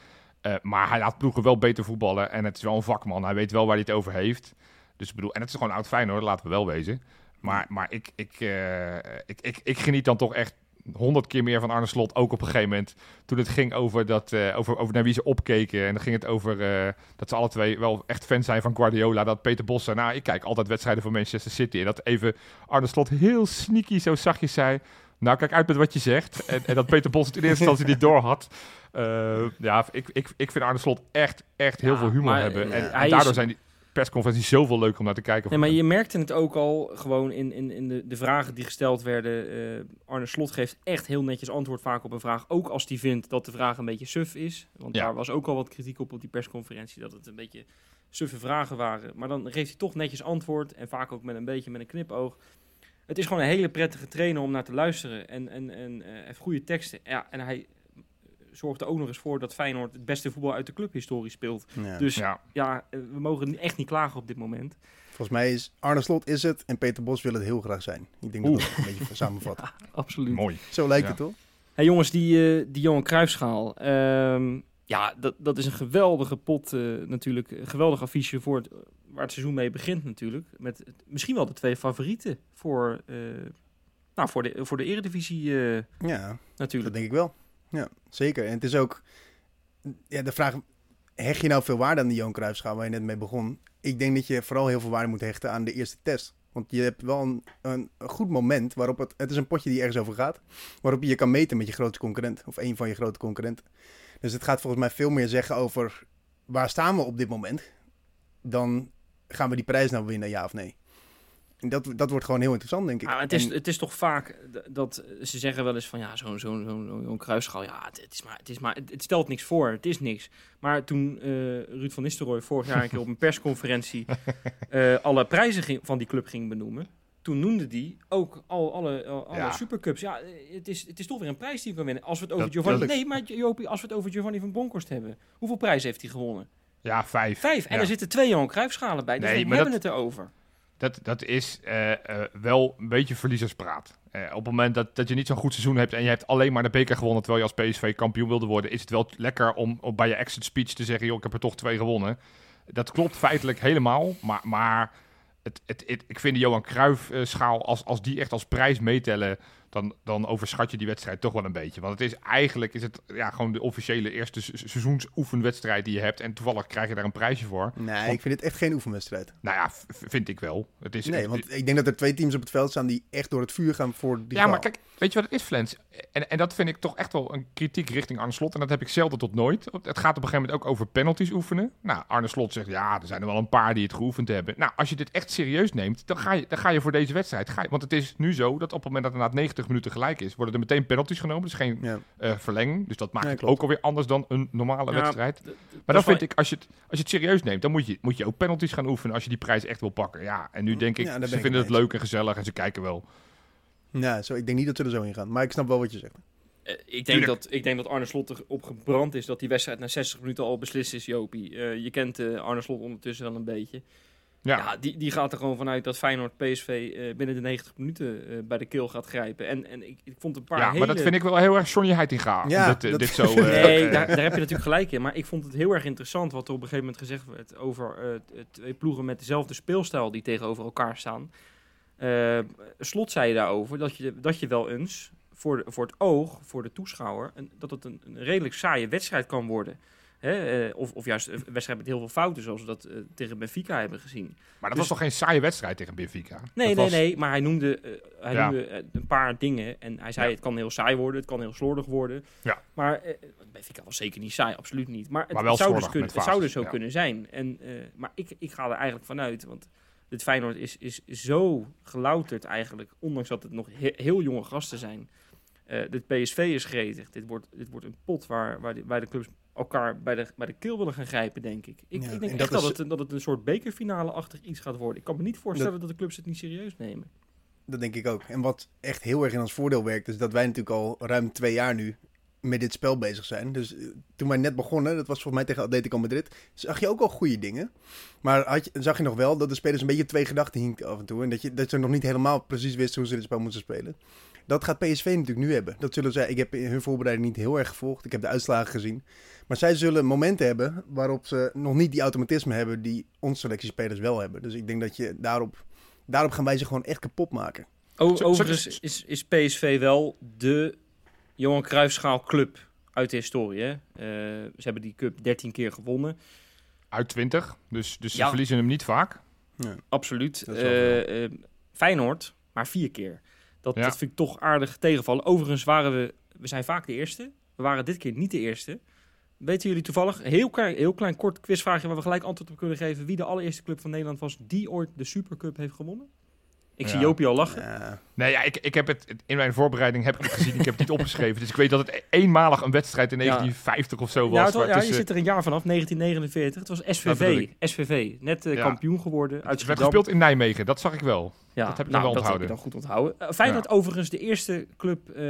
Eh, maar hij laat ploegen wel beter voetballen en het is wel een vakman. Hij weet wel waar hij het over heeft. Dus ik bedoel, en het is gewoon oud fijn hoor, laten we wel wezen. Maar, maar ik, ik, eh, ik, ik, ik geniet dan toch echt honderd keer meer van Arne Slot. Ook op een gegeven moment toen het ging over, dat, eh, over, over naar wie ze opkeken. En dan ging het over dat ze alle twee wel echt fan zijn van Guardiola. Dat Peter Bos nou, ik kijk altijd wedstrijden van Manchester City. En dat even Arne Slot heel sneaky zo zachtjes zei... Nou, kijk uit met wat je zegt. En, en dat Peter Bos het in eerste instantie niet door had. Eh, ja, ik, ik, ik vind Arne Slot echt, echt heel Ja, veel humor maar, hebben. eh, En, en daardoor is- zijn die persconferenties zoveel leuker om naar te kijken. Nee, maar je merkte het ook al gewoon in, in, in de, de vragen die gesteld werden. Eh, Arne Slot geeft echt heel netjes antwoord vaak op een vraag. Ook als hij vindt dat de vraag een beetje suf is. Want Ja. daar was ook al wat kritiek op op die persconferentie. Dat het een beetje suffe vragen waren. Maar dan geeft hij toch netjes antwoord. En vaak ook met een beetje met een knipoog. Het is gewoon een hele prettige trainer om naar te luisteren. En, en, en eh, heeft goede teksten. Ja, en hij zorgt er ook nog eens voor dat Feyenoord het beste voetbal uit de clubhistorie speelt. Ja. Dus Ja. ja, eh, we mogen echt niet klagen op dit moment. Volgens mij is Arne Slot is het en Peter Bos wil het heel graag zijn. Ik denk dat dat een beetje samenvat. Absoluut. Mooi. Zo lijkt Ja. het toch? Hey jongens, die, eh, die Johan Cruijffschaal. ehm, ja, dat, dat is een geweldige pot eh, natuurlijk. Een geweldig affiche voor het, waar het seizoen mee begint natuurlijk. Met misschien wel de twee favorieten voor, eh, nou, voor, de, voor de eredivisie eh, Ja, dat natuurlijk. denk ik wel. Ja, zeker. En het is ook ja, de vraag, hecht je nou veel waarde aan die Johan Cruijffschaal waar je net mee begon? Ik denk dat je vooral heel veel waarde moet hechten aan de eerste test. Want je hebt wel een, een, een goed moment waarop het... Het is een potje die ergens over gaat. Waarop je je kan meten met je grote concurrent. Of een van je grote concurrenten. Dus het gaat volgens mij veel meer zeggen over... Waar staan we op dit moment? Dan gaan we die prijs nou winnen, ja of nee? En dat, dat wordt gewoon heel interessant, denk ik. Ah, het, is, En- het is toch vaak dat ze zeggen wel eens van ja, zo'n zo'n zo'n zo'n kruisschaal, ja, het, het is maar, het, is maar, het, stelt niks voor, het is niks. Maar toen eh, Ruud van Nistelrooy vorig jaar een keer op een persconferentie eh, alle prijzen ging, van die club ging benoemen, toen noemde die ook al, alle, al- alle Ja. supercups. Ja, eh, het is, het is toch weer een prijs die we kan winnen. Als we het over Dat- Giovanni, dat- nee, maar Jopie, als we het over Giovanni van Bronckhorst hebben, hoeveel prijzen heeft hij gewonnen? Ja, vijf. Vijf. En Ja. er zitten twee Johan Cruijffschalen bij, dus Nee, we hebben dat- het erover. Dat, dat is eh, eh, wel een beetje verliezerspraat. Eh, op het moment dat, dat je niet zo'n goed seizoen hebt en je hebt alleen maar de beker gewonnen terwijl je als PSV kampioen wilde worden, is het wel lekker om, om bij je exit speech te zeggen, joh, ik heb er toch twee gewonnen. Dat klopt feitelijk helemaal, maar, maar het, het, het- ik vind de Johan Cruijff eh, schaal, als, als die echt als prijs meetellen, dan, dan overschat je die wedstrijd toch wel een beetje. Want het is eigenlijk is het, ja, gewoon de officiële eerste se- seizoensoefenwedstrijd die je hebt en toevallig krijg je daar een prijsje voor. Nee, ik vind het echt geen oefenwedstrijd. Nou ja, vind ik wel. Het is, Nee, het- want ik denk dat er twee teams op het veld staan die echt door het vuur gaan voor die Ja, maar kijk, weet je wat het is, Flens? En, en dat vind ik toch echt wel een kritiek richting Arne Slot. En dat heb ik zelden tot nooit. Het gaat op een gegeven moment ook over penalties oefenen. Nou, Arne Slot zegt, ja, er zijn er wel een paar die het geoefend hebben. Nou, als je dit echt serieus neemt, dan ga je, dan ga je voor deze wedstrijd. Ga je, want het is nu zo dat op het moment dat het na 90 minuten gelijk is, worden er meteen penalties genomen. Dus geen Ja. eh, verlenging. Dus dat maakt Ja, het ook alweer anders dan een normale Ja, wedstrijd. Maar dat dan vind ik, als je, het, als je het serieus neemt, dan moet je, moet je ook penalties gaan oefenen als je die prijs echt wil pakken. Ja, en nu denk ik, ze ik vinden het het leuk en gezellig en ze kijken wel. Ja, zo, ik denk niet dat ze er zo in gaan. Maar ik snap wel wat je zegt. Eh, ik, denk dat, ik denk dat Arne Slot erop gebrand is dat die wedstrijd na 60 minuten al beslist is, Jopie. Eh, je kent eh, Arne Slot ondertussen wel een beetje. Ja, Ja, die, die gaat er gewoon vanuit dat Feyenoord PSV eh, binnen de 90 minuten eh, bij de keel gaat grijpen. En, en ik, ik vond een paar ja hele... maar dat vind ik wel heel erg Johnny Heitinga. Ja, dit, eh, dat- dit zo... eh, Nee, daar, daar heb je natuurlijk gelijk in. Maar ik vond het heel erg interessant wat er op een gegeven moment gezegd werd over eh, twee ploegen met dezelfde speelstijl die tegenover elkaar staan. Eh, Slot zei daarover dat je, dat je wel eens voor, de- voor het oog, voor de toeschouwer, een, dat het een, een redelijk saaie wedstrijd kan worden. Hè? eh, of, of juist een wedstrijd met heel veel fouten, zoals we dat eh, tegen Benfica hebben gezien. Maar dat Dus- was toch geen saaie wedstrijd tegen Benfica? Nee, Dat nee, was- nee. Maar hij noemde, eh, hij Ja. noemde een paar dingen. En hij zei, Ja. het kan heel saai worden, het kan heel slordig worden. Ja. Maar uh, Benfica was zeker niet saai, absoluut niet. Maar het, Maar wel het zou, dus kunnen, het zou dus zo ja. kunnen zijn. En, maar ik, ik ga er eigenlijk vanuit, want dit Feyenoord is, is zo gelouterd eigenlijk. Ondanks dat het nog he- heel jonge gasten zijn. Eh dit PSV is gretig. Dit wordt, dit wordt een pot waar, waar, de, waar de clubs elkaar bij de, bij de keel willen gaan grijpen, denk ik. Ik, Ja, ik denk en echt dat dat, het, dat het een soort bekerfinale-achtig iets gaat worden. Ik kan me niet voorstellen dat, de clubs het niet serieus nemen. Dat denk ik ook. En wat echt heel erg in ons voordeel werkt, is dat wij natuurlijk al ruim twee jaar nu met dit spel bezig zijn. Dus eh, toen wij net begonnen, dat was volgens mij tegen Atletico Madrid, zag je ook al goede dingen. Maar had je, zag je nog wel dat de spelers een beetje twee gedachten hinkten af en toe. En dat, je, dat ze nog niet helemaal precies wisten hoe ze dit spel moesten spelen. Dat gaat PSV natuurlijk nu hebben. Dat zullen zij, ik heb hun voorbereiding niet heel erg gevolgd. Ik heb de uitslagen gezien. Maar zij zullen momenten hebben waarop ze nog niet die automatisme hebben die onze selectiespelers wel hebben. Dus ik denk dat je daarop, daarop gaan wij ze gewoon echt kapot maken. O- overigens is, is PSV wel de Johan Cruijffschaal club uit de historie. Hè? Eh, ze hebben die cup 13 keer gewonnen. Uit 20, dus, dus Ja. ze verliezen hem niet vaak. Absoluut. Eh, eh, Feyenoord, maar vier keer. Dat, Ja. dat vind ik toch aardig tegenvallen. Overigens waren we, we zijn vaak de eerste. We waren dit keer niet de eerste. Weten jullie toevallig, heel klein, heel klein kort quizvraagje waar we gelijk antwoord op kunnen geven. Wie de allereerste club van Nederland was die ooit de Supercup heeft gewonnen? Ik zie. Jopie al lachen. Ja, Nee, ja, ik, ik heb het in mijn voorbereiding heb ik het gezien. Ik heb het niet opgeschreven. Dus ik weet dat het e- eenmalig een wedstrijd in Ja. 1950 of zo was. Ja, ja, je zit er een jaar vanaf, 1949. Het was Dat SVV. SVV, net eh, Ja. kampioen geworden. Uit het werd gespeeld in Nijmegen, dat zag ik wel. Ja, dat heb ik nou, dan wel dat heb onthouden. ik dan goed onthouden. Eh, Feyenoord overigens de eerste club eh,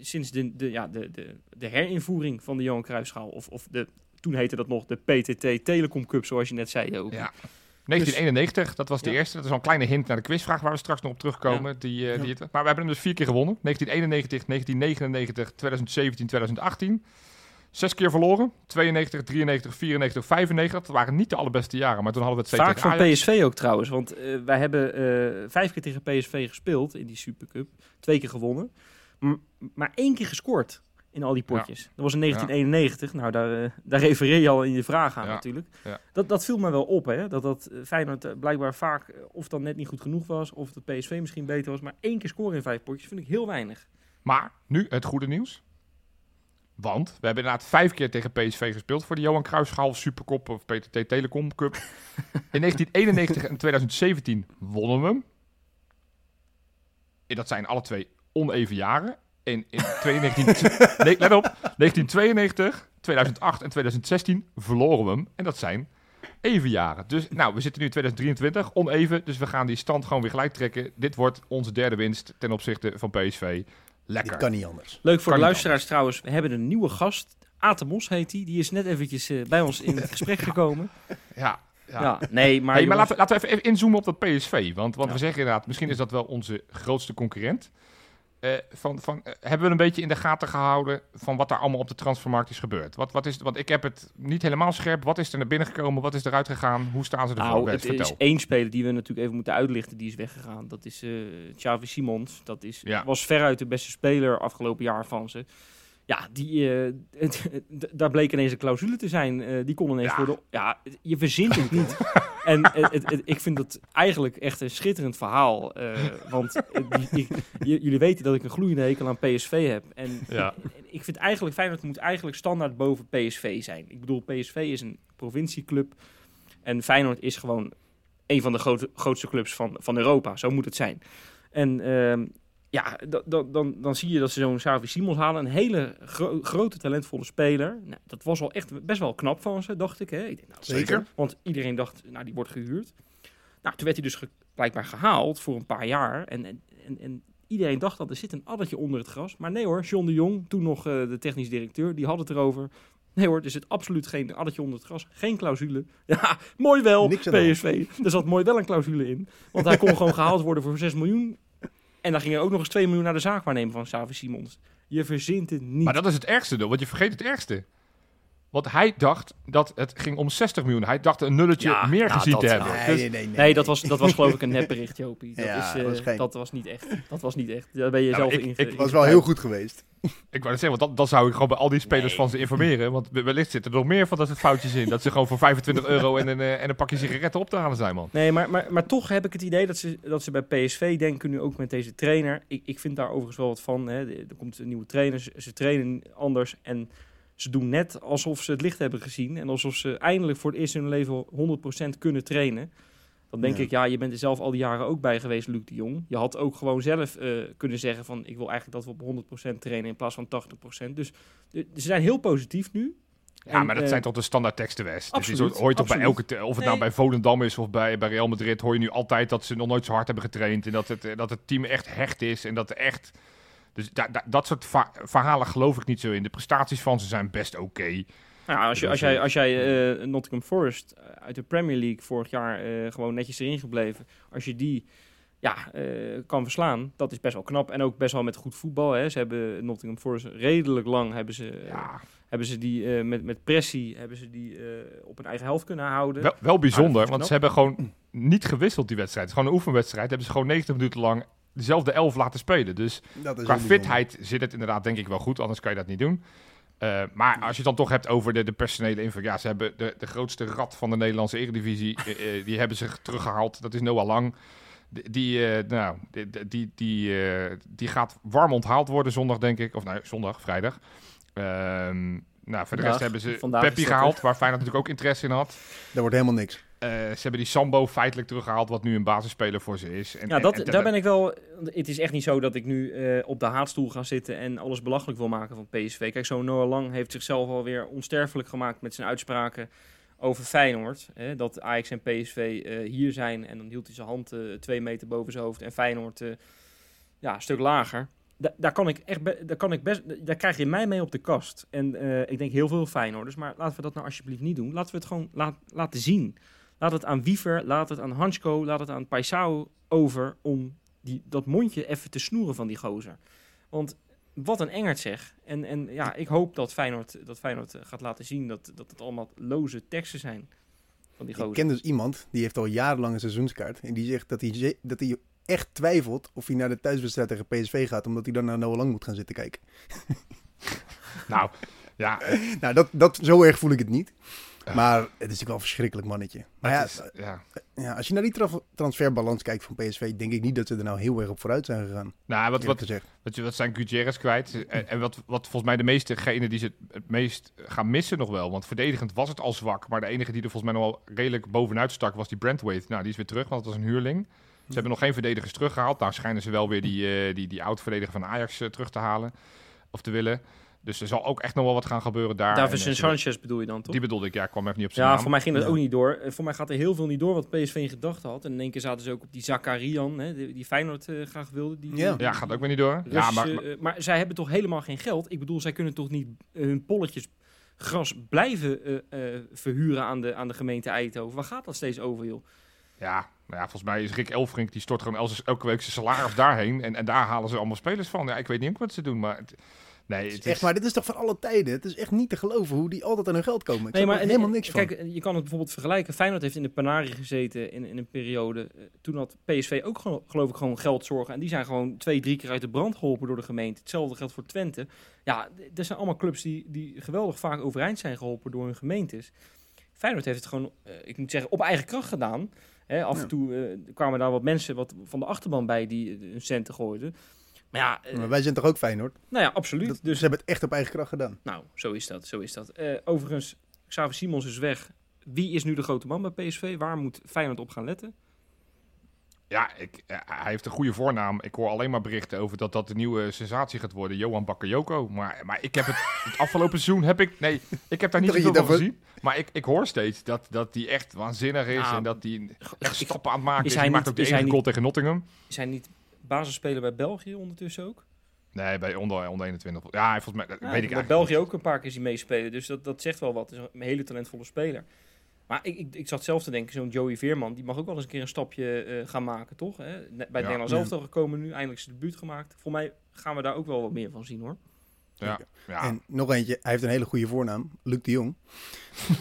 sinds de, de, ja, de, de, de herinvoering van de Johan Cruijffschaal, of, of de, toen heette dat nog de PTT Telecom Cup, zoals je net zei ook. Ja. 1991, dat was de Ja. eerste. Dat is al een kleine hint naar de quizvraag waar we straks nog op terugkomen. Die, eh, die maar we hebben hem dus vier keer gewonnen. 1991, 1999, 2017, 2018. Zes keer verloren. 92, 93, 94, 95. Dat waren niet de allerbeste jaren, maar toen hadden we het Vaak van. PSV ook trouwens, want eh, wij hebben eh, vijf keer tegen PSV gespeeld in die Supercup. Twee keer gewonnen, M- maar één keer gescoord in al die potjes. Dat was in 1991, nou daar, eh, daar refereer je al in je vraag aan Ja. natuurlijk. Dat, dat viel me wel op, hè? dat dat eh, Feyenoord eh, blijkbaar vaak of dan net niet goed genoeg was, of de PSV misschien beter was. Maar één keer scoren in vijf potjes vind ik heel weinig. Maar nu het goede nieuws. Want we hebben inderdaad vijf keer tegen PSV gespeeld voor de Johan Cruijffschaal Supercop of PTT Telecom Cup. In 1991 en 2017 wonnen we hem. En dat zijn alle twee oneven jaren. In 2019, nee, let op, 1992, 2008 en 2016 verloren we hem. En dat zijn even jaren. Dus nou, we zitten nu in 2023, oneven. Dus we gaan die stand gewoon weer gelijk trekken. Dit wordt onze derde winst ten opzichte van PSV. Lekker. Dit kan niet anders. Leuk voor Kan de luisteraars trouwens, we hebben een nieuwe gast. Aten Mos heet hij. Die. die is net eventjes eh, bij ons in het gesprek gekomen. Ja, ja. Ja, nee, maar, Hey, maar jongens, laten, we- laten we even, even inzoomen op dat PSV. Want, want Ja. we zeggen inderdaad, misschien is dat wel onze grootste concurrent. Eh, van, van, eh, hebben we een beetje in de gaten gehouden van wat daar allemaal op de transfermarkt is gebeurd? Wat, wat is, want ik heb het niet helemaal scherp. Wat is er naar binnen gekomen? Wat is eruit gegaan? Hoe staan ze ervoor? Nou, het is één speler die we natuurlijk even moeten uitlichten. Die is weggegaan. Dat is Xavi Simons. Dat is, Ja. was veruit de beste speler afgelopen jaar van ze. Ja, die, eh, daar bleek ineens een clausule te zijn. Eh, die kon ineens Ja. worden... Ja, je verzint het niet. en het, het- ik vind het eigenlijk echt een schitterend verhaal. eh, want die- die- j- jullie weten dat ik een gloeiende hekel aan PSV heb. En Ja. ik vind eigenlijk Feyenoord moet eigenlijk standaard boven PSV zijn. Ik bedoel, PSV is een provincieclub en Feyenoord is gewoon een van de grootste clubs van, van Europa. Zo moet het zijn. En ehm, ja, da- da- dan, dan zie je dat ze zo'n Xavi Simons halen. Een hele gro- grote, talentvolle speler. Nou, dat was wel echt best wel knap van ze, dacht ik. Hè? ik denk, nou, Zeker. Want iedereen dacht, nou, die wordt gehuurd. Nou, toen werd hij dus ge- blijkbaar gehaald voor een paar jaar. En, en, en, en iedereen dacht dat er zit een addertje onder het gras. Maar nee hoor, John de Jong, toen nog eh, de technisch directeur, die had het erover. Nee hoor, er zit absoluut geen addertje onder het gras. Geen clausule. Ja, mooi wel, Niks. PSV. Er zat mooi wel een clausule in. Want hij kon gewoon gehaald worden voor 6 miljoen. En dan ging er ook nog eens 2 miljoen naar de zaakwaarnemer van Xavi Simons. Je verzint het niet. Maar dat is het ergste, want je vergeet het ergste. Want hij dacht dat het ging om 60 miljoen. Hij dacht een nulletje Ja, meer nou, gezien dat- te hebben. Nee, Dus- nee, nee, nee. Nee, dat was, dat was geloof ik een nepbericht, Jopie. Dat, Ja, is, eh, dat was geen- dat was niet echt. Dat was niet echt. Daar ben je Ja, zelf in. Het was wel heel goed geweest. Ik wou net zeggen, want dan, dan zou ik gewoon bij al die spelers Nee. van ze informeren. Want we- wellicht zitten er nog meer van dat het foutjes in. Dat ze gewoon voor 25 euro en een, eh, en een pakje sigaretten op te halen zijn, man. Nee, maar, maar, maar toch heb ik het idee dat ze, dat ze bij PSV denken, nu ook met deze trainer. Ik, ik vind daar overigens wel wat van. Hè. Er komt een nieuwe trainer, ze, ze trainen anders. En ze doen net alsof ze het licht hebben gezien. En alsof ze eindelijk voor het eerst in hun leven 100% kunnen trainen. Dan denk Ja. ik, ja, je bent er zelf al die jaren ook bij geweest, Luc de Jong. Je had ook gewoon zelf eh, kunnen zeggen van... ik wil eigenlijk dat we op 100% trainen in plaats van 80%. Dus eh, ze zijn heel positief nu. Ja, En, maar dat eh, zijn toch de standaard teksten, West. Absoluut, hoor je toch bij elke, te- of het Nee. nou bij Volendam is of bij, bij Real Madrid, hoor je nu altijd dat ze nog nooit zo hard hebben getraind. En dat het, dat het team echt hecht is en dat er echt... Dus da- da- dat soort va- verhalen geloof ik niet zo in. De prestaties van ze zijn best oké. Nou, als, je, als jij, als jij eh, Nottingham Forest uit de Premier League vorig jaar eh, gewoon netjes erin gebleven, als je die ja, eh, kan verslaan, dat is best wel knap. En ook best wel met goed voetbal. Hè. Ze hebben Nottingham Forest redelijk lang hebben ze, Ja, hebben ze die eh, met, met pressie hebben ze die, eh, op hun eigen helft kunnen houden. wel, wel bijzonder, want ze hebben gewoon niet gewisseld die wedstrijd. Het is gewoon een oefenwedstrijd. Hebben ze gewoon 90 minuten lang dezelfde elf laten spelen. Dus Dat is Qua fitheid zit het inderdaad denk ik wel goed, anders kan je dat niet doen. Eh, maar als je het dan toch hebt over de, de personele invulling. Ja, ze hebben de, de grootste rat van de Nederlandse Eredivisie. eh, eh, die hebben ze teruggehaald. Dat is Noah Lang. Die, die, eh, nou, die, die, die, eh, die gaat warm onthaald worden zondag, denk ik. Of nou, zondag, vrijdag. Ehm, nou, voor de rest hebben ze dat, gehaald, waar Feyenoord natuurlijk ook interesse in had. Daar wordt helemaal niks. Eh, ze hebben die Sambo feitelijk teruggehaald, wat nu een basisspeler voor ze is. En, Ja, dat, en- daar ben ik wel. Het is echt niet zo dat ik nu eh, op de haatstoel ga zitten en alles belachelijk wil maken van PSV. Kijk, zo'n Noah Lang heeft zichzelf alweer onsterfelijk gemaakt met zijn uitspraken over Feyenoord. Hè, dat Ajax en PSV eh, hier zijn en dan hield hij zijn hand twee meter boven zijn hoofd en Feyenoord ja, een stuk lager. da- daar kan ik echt, daar kan ik best, daar krijg je mij mee op de kast. En ik denk heel veel Feyenoorders, maar laten we dat nou alsjeblieft niet doen. Laten we het gewoon laat, laten zien. Laat het aan Wiever, laat het aan Hansko, laat het aan Paisao over om die, dat mondje even te snoeren van die gozer. Want wat een engert zeg. En, en ja, ik hoop dat Feyenoord, dat Feyenoord eh, gaat laten zien dat, dat het allemaal loze teksten zijn van die Ik gozer. ken dus iemand, die heeft al jarenlang een seizoenskaart. En die zegt dat hij, dat hij echt twijfelt of hij naar de thuiswedstrijd tegen PSV gaat. Omdat hij dan naar Noah Lang moet gaan zitten kijken. Nou, ja, Nou, dat, dat, zo erg voel ik het niet. Maar het is natuurlijk wel een verschrikkelijk mannetje. Maar ja, is- ja. ja, als je naar die tra- transferbalans kijkt van PSV, denk ik niet dat ze er nou heel erg op vooruit zijn gegaan. Nou, wat, Wat, wat, gezegd. wat, wat zijn Gutierrez kwijt? En, en wat, wat volgens mij de meestegenen die ze het, meest gaan missen nog wel. Want verdedigend was het al zwak. Maar de enige die er volgens mij nog wel redelijk bovenuit stak was die Brentwaite. Nou, die is weer terug, want het was een huurling. Ze hebben nog geen verdedigers teruggehaald. Nou schijnen ze wel weer die, eh, die, die oud-verdediger van Ajax eh, terug te halen. Of te willen. Dus er zal ook echt nog wel wat gaan gebeuren daar. Davis En, en eh, Sanchez bedoel je dan, toch? Die bedoelde ik, ja, ik kwam even niet op zijn Ja, naam. voor mij ging dat Ja. ook niet door. Eh, Voor mij gaat er heel veel niet door wat PSV in gedachten had. En in één keer zaten ze ook op die Zakarian, hè, die, die Feyenoord eh, graag wilde. Die, Ja. Ja, gaat ook weer niet door. Rus, ja, maar, maar- maar, zij hebben toch helemaal geen geld? Ik bedoel, zij kunnen toch niet hun polletjes gras blijven eh, eh, verhuren aan de, aan de gemeente Eindhoven? Waar gaat dat steeds over, joh? ja, nou ja, volgens mij is Rick Elfrink, die stort gewoon els- elke week zijn salaris daarheen. En, en daar halen ze allemaal spelers van. Ja, ik weet niet ook wat ze doen, maar... Het, nee, het Echt, maar dit is toch van alle tijden? Het is echt niet te geloven hoe die altijd aan hun geld komen. Ik Nee, maar er helemaal niks van. Kijk, je kan het bijvoorbeeld vergelijken. Feyenoord heeft in de Panari gezeten in, in een periode. Eh, Toen had PSV ook gewoon, geloof ik gewoon geldzorgen. En die zijn gewoon twee, drie keer uit de brand geholpen door de gemeente. Hetzelfde geldt voor Twente. Ja, er zijn allemaal clubs die, die geweldig vaak overeind zijn geholpen door hun gemeentes. Feyenoord heeft het gewoon, eh, ik moet zeggen, op eigen kracht gedaan. Hè, af Ja. en toe eh, kwamen daar wat mensen wat van de achterban bij die hun centen gooiden. Maar ja, eh, Maar wij zijn toch ook Feyenoord? nou ja, absoluut. Dat- dus Ze hebben het echt op eigen kracht gedaan. nou, zo is dat, zo is dat. Eh, overigens, Xavier Simons is weg. Wie is nu de grote man bij PSV? Waar moet Feyenoord op gaan letten? Ja, ik, eh, hij heeft een goede voornaam. Ik hoor alleen maar berichten over dat dat de nieuwe sensatie gaat worden. Johan Bakayoko. Maar, maar ik heb het, het afgelopen seizoen heb ik... Nee, ik heb daar niet zoveel van gezien. Maar ik, ik hoor steeds dat, dat die echt waanzinnig is. Nou, en dat die echt ik- stappen aan het maken is is. hij Hij maakt niet- ook de hij goal tegen Nottingham. Is hij niet basisspeler bij België ondertussen ook? Nee, bij onder, onder 21. Ja, volgens mij... Dat Ja, weet ik bij eigenlijk België niet. ook een paar keer zien meespelen. Dus dat, dat zegt wel wat. Het is een hele talentvolle speler. Maar ik, ik, ik zat zelf te denken, zo'n Joey Veerman, die mag ook wel eens een keer een stapje eh, gaan maken, toch? Hè? Bij het Ja. Nederlands Ja. elftal gekomen nu, eindelijk zijn debuut gemaakt. Voor mij gaan we daar ook wel wat meer van zien, hoor. Ja, ja. En nog eentje, hij heeft een hele goede voornaam, Luc de Jong.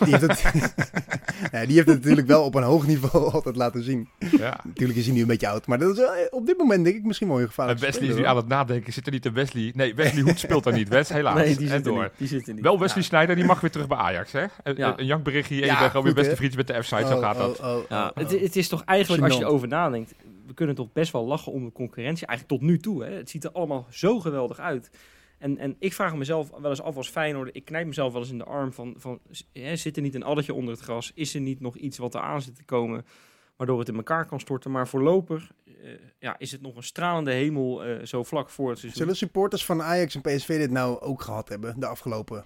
Die heeft, het, nee, die heeft het natuurlijk wel op een hoog niveau altijd laten zien. ja. Natuurlijk is hij nu een beetje oud, maar dat is wel, eh, op dit moment denk ik misschien wel een En gevaarlijk. Wesley is nu aan het nadenken. Zit er niet een Wesley? Nee, Wesley Hoed speelt daar niet. Wes, helaas. nee, die en zit, er door. niet, die zit er niet. Wel Wesley Ja. Sneijder, die mag weer terug bij Ajax, hè? Een, Ja. een jankberichtje, even Ja, gewoon weer beste hè? vriendjes met de F-site, zo gaat dat. Oh, oh, oh, Ja, oh. het, het is toch eigenlijk, als je erover nadenkt, we kunnen toch best wel lachen om de concurrentie. Eigenlijk tot nu toe. Hè. Het ziet er allemaal zo geweldig uit. En, en ik vraag mezelf wel eens af als Feyenoord, ik knijp mezelf wel eens in de arm van, van hè, zit er niet een addertje onder het gras? Is er niet nog iets wat er aan zit te komen, waardoor het in elkaar kan storten? Maar voorlopig eh, ja, is het nog een stralende hemel eh, zo vlak voor het seizoen. Zullen supporters van Ajax en PSV dit nou ook gehad hebben de afgelopen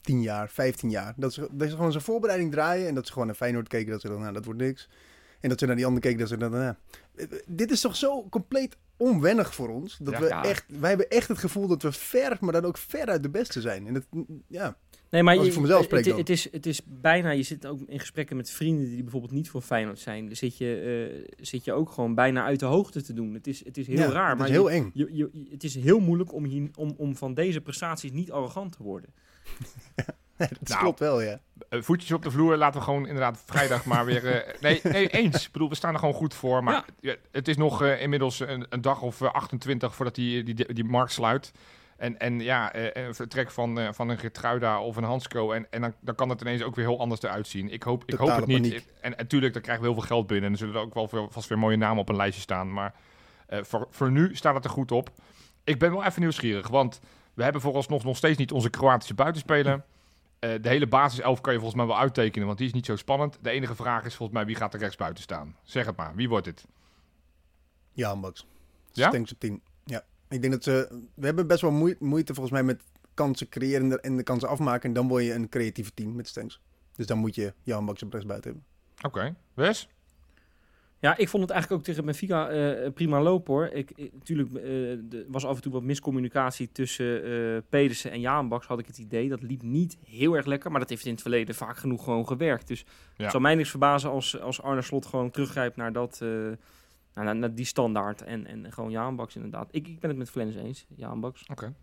10 jaar, 15 jaar? Dat ze, dat ze gewoon zo'n voorbereiding draaien en dat ze gewoon naar Feyenoord keken dat ze dan, nou, dat wordt niks. En dat ze naar die ander keken dat ze dan, nou, eh, dit is toch zo compleet onwennig voor ons. Dat Ja. we Ja. echt, wij hebben echt het gevoel dat we ver, maar dan ook ver uit de beste zijn. En dat, ja, Nee, maar Als je- ik voor mezelf het- spreek het, dan. het, is, het is bijna, je zit ook in gesprekken met vrienden die bijvoorbeeld niet voor Feyenoord zijn. Dan zit je, eh, zit je ook gewoon bijna uit de hoogte te doen. Het is, het is heel ja, raar, het maar is je- heel eng. Je, je, het is heel moeilijk om, hier, om, om van deze prestaties niet arrogant te worden. dat Nou, klopt wel, ja. Eh, voetjes op de vloer, laten we gewoon inderdaad vrijdag maar weer... eh, nee, nee, eens. Ik bedoel, we staan er gewoon goed voor. Maar ja, het is nog eh, inmiddels een, een dag of eh, 28 voordat die, die, die, markt sluit. En, en ja, eh, een vertrek van, eh, van een Gertruida of een Hansco. En, en dan, dan kan het ineens ook weer heel anders eruit zien. Ik hoop, ik hoop het niet. paniek. En natuurlijk, daar krijgen we heel veel geld binnen. En er zullen er ook wel veel, vast weer mooie namen op een lijstje staan. Maar eh, voor, voor nu staat het er goed op. Ik ben wel even nieuwsgierig, want we hebben vooralsnog nog steeds niet onze Kroatische buitenspeler. Eh, de hele basiself kan je volgens mij wel uittekenen, want die is niet zo spannend. De enige vraag is volgens mij wie gaat er rechtsbuiten staan. Zeg het maar, wie wordt het? Ja, Max. Ja? Stenks op 10. Ja. Ik denk dat ze... We hebben best wel moe- moeite volgens mij met kansen creëren en de, en de kansen afmaken. En dan word je een creatieve team met Stenks. Dus dan moet je Jan Max op rechtsbuiten hebben. Oké, Wes? Ja, ik vond het eigenlijk ook tegen Benfica eh, prima lopen hoor. Ik, ik, natuurlijk uh, was af en toe wat miscommunicatie tussen uh, Pedersen en Jaanbaks, had ik het idee. Dat liep niet heel erg lekker, maar dat heeft in het verleden vaak genoeg gewoon gewerkt. Dus ja. het zou mij niks verbazen als, als Arne Slot gewoon teruggrijpt naar, dat, naar, naar, die standaard. En, en gewoon Jaanbaks inderdaad. Ik, ik ben het met Flens eens, Jaanbaks. Oké. Okay.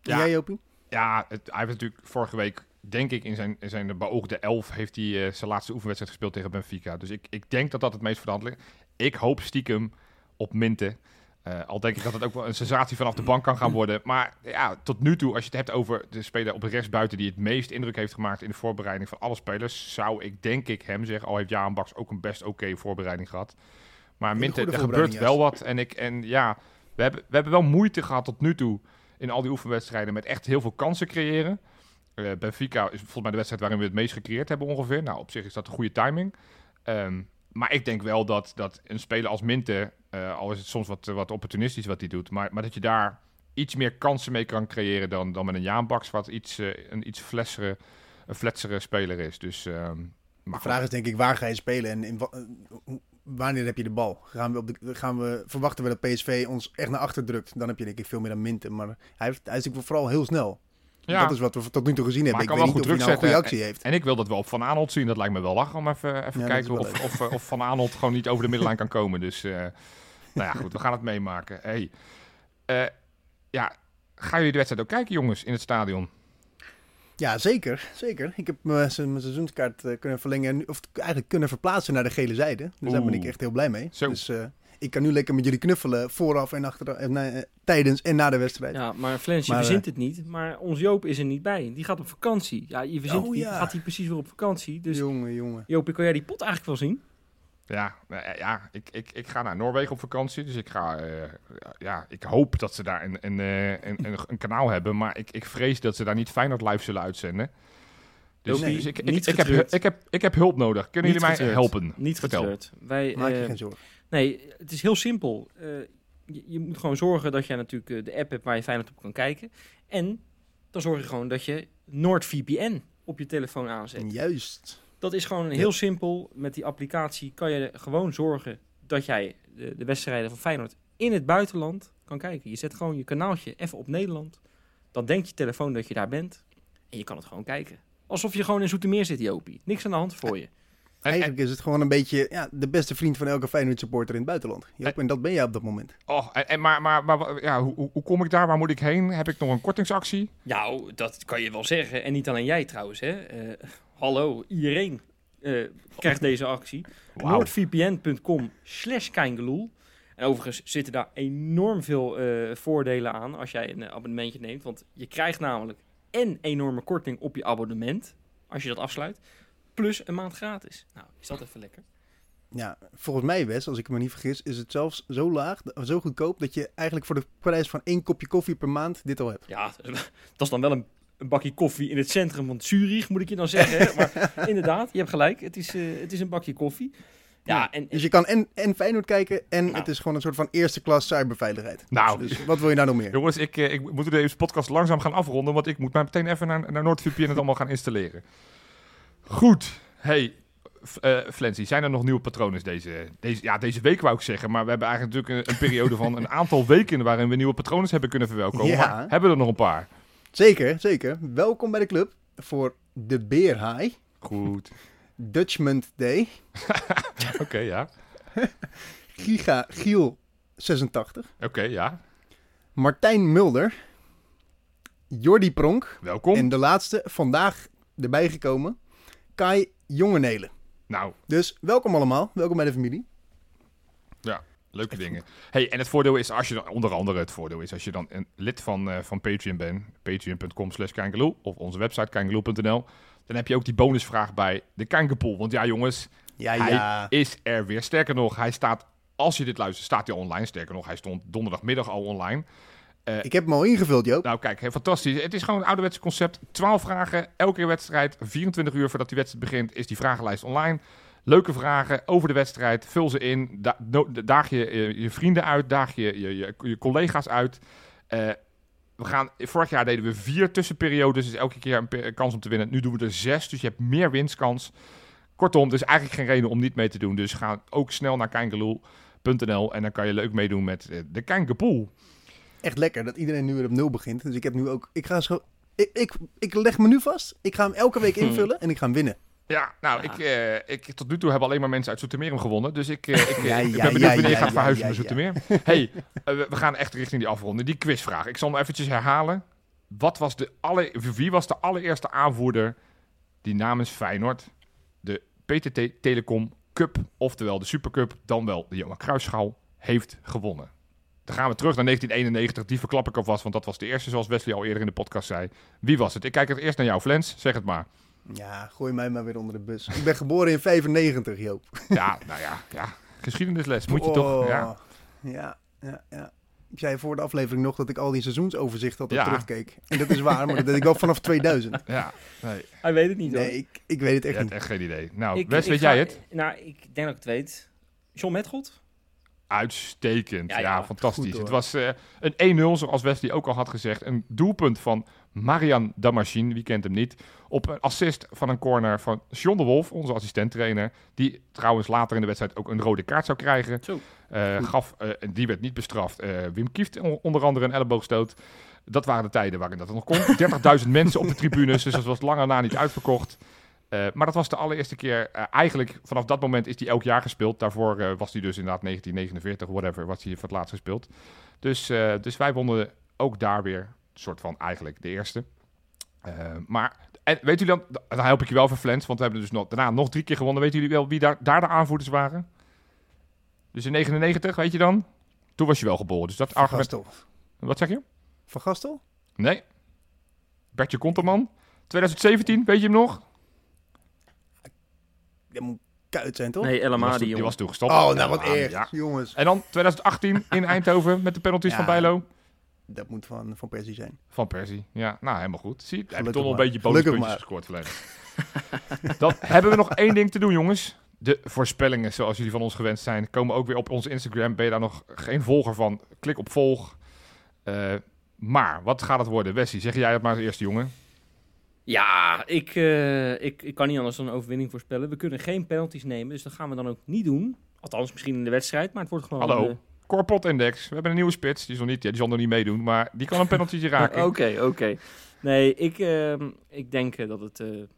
Ja, jij Jopie? Ja, het, hij heeft natuurlijk vorige week denk ik, in zijn, in zijn beoogde elf heeft hij uh, zijn laatste oefenwedstrijd gespeeld tegen Benfica. Dus ik, ik denk dat dat het meest verantwoord ligt. Ik hoop stiekem op Minte. Uh, al denk ik dat het ook wel een sensatie vanaf de bank kan gaan worden. Maar ja, tot nu toe, als je het hebt over de speler op de rechtsbuiten die het meest indruk heeft gemaakt in de voorbereiding van alle spelers, zou ik denk ik hem zeggen, al heeft Jaan Baks ook een best oké voorbereiding gehad. Maar Minte, er gebeurt wel wat. En, ik, en ja, we hebben, we hebben wel moeite gehad tot nu toe in al die oefenwedstrijden met echt heel veel kansen creëren. Uh, Benfica is volgens mij de wedstrijd waarin we het meest gecreëerd hebben ongeveer. Nou, op zich is dat een goede timing. Um, maar ik denk wel dat, dat een speler als Minte, uh, al is het soms wat, wat opportunistisch wat hij doet, maar, maar dat je daar iets meer kansen mee kan creëren dan, dan met een Jaanbaks, wat iets, uh, een iets flessere, een fletsere speler is. Dus, maar de vraag is denk ik, waar ga je spelen en in, wanneer heb je de bal? Gaan we, op de, gaan we verwachten we dat PSV ons echt naar achter drukt? Dan heb je denk ik veel meer dan Minte. Maar hij, hij is natuurlijk vooral heel snel. Ja. Dat is wat we tot nu toe gezien hebben. ik weet niet of hij nou een goede actie heeft. En, ik wil dat wel op Van Aanholt zien. Dat lijkt me wel lachen om even, even kijken of, of, of, Van Aanholt gewoon niet over de middenlijn kan komen. Dus uh, nou ja, goed, we gaan het meemaken. Hey, uh, ja, gaan jullie de wedstrijd ook kijken, jongens, in het stadion? Ja, zeker. zeker. Ik heb mijn seizoenskaart kunnen verlengen, of eigenlijk kunnen verplaatsen naar de gele zijde. Dus daar ben ik echt heel blij mee. Zo. Dus ik kan nu lekker met jullie knuffelen vooraf en achter, en, uh, tijdens en na de wedstrijd. Ja, maar Flens, je verzint uh, het niet. Maar ons Joop is er niet bij. Die gaat op vakantie. Ja, je verzint oh, ja. gaat hij precies weer op vakantie. Dus jongen, jongen. Joop, kan jij die pot eigenlijk wel zien? Ja, ja ik, ik, ik ga naar Noorwegen op vakantie. Dus ik ga. Uh, ja, ik hoop dat ze daar een, een, een, een, een kanaal hebben. Maar ik, ik vrees dat ze daar niet Feyenoord live zullen uitzenden. Dus, nee, dus ik, ik, ik, heb, ik, heb, ik heb hulp nodig. Kunnen niet jullie mij helpen? Niet Vertel. Getreurd. Wij, Maak je geen zorgen. Nee, het is heel simpel. Uh, je, je, moet gewoon zorgen dat je natuurlijk uh, de app hebt waar je Feyenoord op kan kijken. En dan zorg je gewoon dat je NordVPN op je telefoon aanzet. Juist. Dat is gewoon heel simpel. Met die applicatie kan je gewoon zorgen dat jij de, de wedstrijden van Feyenoord in het buitenland kan kijken. Je zet gewoon je kanaaltje even op Nederland. Dan denkt je telefoon dat je daar bent. En je kan het gewoon kijken. Alsof je gewoon in Zoetermeer zit, Jopie. Niks aan de hand voor je. Eigenlijk is het gewoon een beetje ja, de beste vriend van elke Feyenoord supporter in het buitenland. Joop, en dat ben jij op dat moment. Oh, en, maar, maar, maar ja, hoe, hoe kom ik daar? Waar moet ik heen? Heb ik nog een kortingsactie? Nou, dat kan je wel zeggen. En niet alleen jij trouwens. Hè. Uh, hallo, iedereen uh, krijgt deze actie. Wow. Noordvpn.com slash En overigens zitten daar enorm veel uh, voordelen aan als jij een abonnementje neemt. Want je krijgt namelijk en enorme korting op je abonnement als je dat afsluit plus een maand gratis. Nou, is dat even lekker? Ja, volgens mij, Wes, als ik me niet vergis, is het zelfs zo laag, zo goedkoop, dat je eigenlijk voor de prijs van één kopje koffie per maand dit al hebt. Ja, dat is dan wel een, een bakje koffie in het centrum van Zurich, moet ik je dan zeggen. maar inderdaad, je hebt gelijk, het is, uh, het is een bakje koffie. Ja, en, dus je kan en, en Feyenoord kijken en nou. het is gewoon een soort van eerste klas cyberveiligheid. Nou, dus wat wil je nou nog meer? Jongens, ik, eh, ik moet deze podcast langzaam gaan afronden, want ik moet maar meteen even naar, naar NordVPN het allemaal gaan installeren. Goed, Hey, uh, Flency, zijn er nog nieuwe patronen deze, deze, ja, deze week wou ik zeggen. Maar we hebben eigenlijk natuurlijk een, een periode van een aantal weken waarin we nieuwe patronen hebben kunnen verwelkomen. Ja. Maar hebben we er nog een paar? Zeker, zeker. Welkom bij de club voor de Beer High. Goed. Dutchment Day. Oké, ja. Giga Giel 86. Oké, ja. Martijn Mulder. Jordi Pronk. Welkom. En de laatste, vandaag erbij gekomen. Kai Jongenelen. Nou. Dus welkom allemaal. Welkom bij de familie. Ja, leuke dingen. Hey, en het voordeel is, als je dan, onder andere het voordeel is, als je dan een lid van, uh, van Patreon bent, patreon.com slash of onze website kangaloo.nl, dan heb je ook die bonusvraag bij de Kankerpool. Want ja, jongens, ja, ja. hij is er weer. Sterker nog, hij staat, als je dit luistert, staat hij online. Sterker nog, hij stond donderdagmiddag al online. Uh, ik heb hem al ingevuld, Joop. Nou, kijk, fantastisch. Het is gewoon een ouderwetse concept. 12 vragen, elke wedstrijd. 24 uur voordat die wedstrijd begint, is die vragenlijst online. Leuke vragen over de wedstrijd. Vul ze in. Da daag je, je, je vrienden uit. Daag je je, je, collega's uit. Uh, we gaan, vorig jaar deden we vier tussenperiodes. Dus elke keer een kans om te winnen. Nu doen we er zes. Dus je hebt meer winstkans. kortom, er is eigenlijk geen reden om niet mee te doen. Dus ga ook snel naar kijkeloel.nl en dan kan je leuk meedoen met eh, de Kijkenpool. Echt lekker dat iedereen nu weer op nul begint. Dus ik heb nu ook... Ik ga zo... Ik, ik, ik leg me nu vast. Ik ga hem elke week invullen en ik ga hem winnen. Ja, nou, Ja. Ik, eh, ik, tot nu toe hebben alleen maar mensen uit Zoetermeer hem gewonnen. Dus ik, eh, ik, eh, Ja, ik ja, ben benieuwd ja, wanneer je ja, gaat ja, verhuizen ja, naar Zoetermeer. hey, we, we gaan echt richting die afronden. Die quizvraag. Ik zal hem eventjes herhalen. Wat was de alle, wie was de allereerste aanvoerder die namens Feyenoord de PTT Telecom Cup, oftewel de Supercup, dan wel de Johan Cruijffschaal, heeft gewonnen? Dan gaan we terug naar 1991. Die verklap ik alvast, want dat was de eerste, zoals Wesley al eerder in de podcast zei. Wie was het? Ik kijk het eerst naar jou, Flens. Zeg het maar. Ja, gooi mij maar weer onder de bus. Ik ben geboren in 95, Joop. Ja, nou ja, ja. geschiedenisles moet je Oh, toch. Ja. Ja, ja, ja. Ik zei voor de aflevering nog dat ik al die seizoensoverzicht altijd Ja. terugkeek. En dat is waar, maar dat deed ik wel vanaf 2000. ja. Nee, Hij weet het niet hoor. Nee, ik, ik weet het je echt hebt niet. echt geen idee. Nou, Ik- Wes, ik weet ga- jij het? Nou, ik denk dat ik het weet. John Metgold? Uitstekend. Ja, Ja, ja, fantastisch. goed het was eh, een 1-0, zoals Wesley ook al had gezegd. Een doelpunt van Marian Damascine, wie kent hem niet. Op een assist van een corner van John de Wolf, onze assistenttrainer. Die trouwens later in de wedstrijd ook een rode kaart zou krijgen. Eh, gaf, eh, die werd niet bestraft. Wim Kieft on- onder andere een elleboogstoot. Dat waren de tijden waarin dat nog kon. 30.000 mensen op de tribunes, dus dat was langer na niet uitverkocht. Eh, maar dat was de allereerste keer. eh, eigenlijk vanaf dat moment is hij elk jaar gespeeld. Daarvoor eh, was hij dus inderdaad 1949, whatever, was hij voor het laatst gespeeld. Dus, dus wij wonnen ook daar weer, een soort van eigenlijk de eerste. Maar en weet jullie dan, dan help ik je wel voor Flens, want we hebben dus nog, daarna nog drie keer gewonnen. Weten jullie wel wie daar, daar de aanvoerders waren? Dus in 99, weet je dan? Toen was je wel geboren. Dus dat Van argument. Gastel. Wat zeg je? Van Gastel? Nee. Bertje Konterman. 2017, weet je hem nog? Dat moet kuit zijn, toch? Nee, El Die was, Amadi, toen- die jongen. was toen gestopt. Oh, nou wat ja. Jongens, En dan 2018 in Eindhoven met de penalties Ja. van Bijlo. dat moet van, van Persie zijn. Van Persie. Ja, nou helemaal goed. Zie, heb je toch nog een beetje bonuspuntjes gescoord verleden. dan hebben we nog één ding te doen, jongens. De voorspellingen, zoals jullie van ons gewend zijn, komen ook weer op onze Instagram. Ben je daar nog geen volger van? Klik op volg. Eh, maar, wat gaat het worden? Wessie, zeg jij het maar als eerste, jongen. Ja, ik, eh, ik, ik kan niet anders dan een overwinning voorspellen. We kunnen geen penalties nemen, dus dat gaan we dan ook niet doen. Althans, misschien in de wedstrijd, maar het wordt gewoon... Hallo. eh, Corpot Index. We hebben een nieuwe spits. Die zal, niet, ja, die zal nog niet meedoen, maar die kan een penalty raken. Oké, oké. Nee, ik, ehm, ik denk eh, dat het een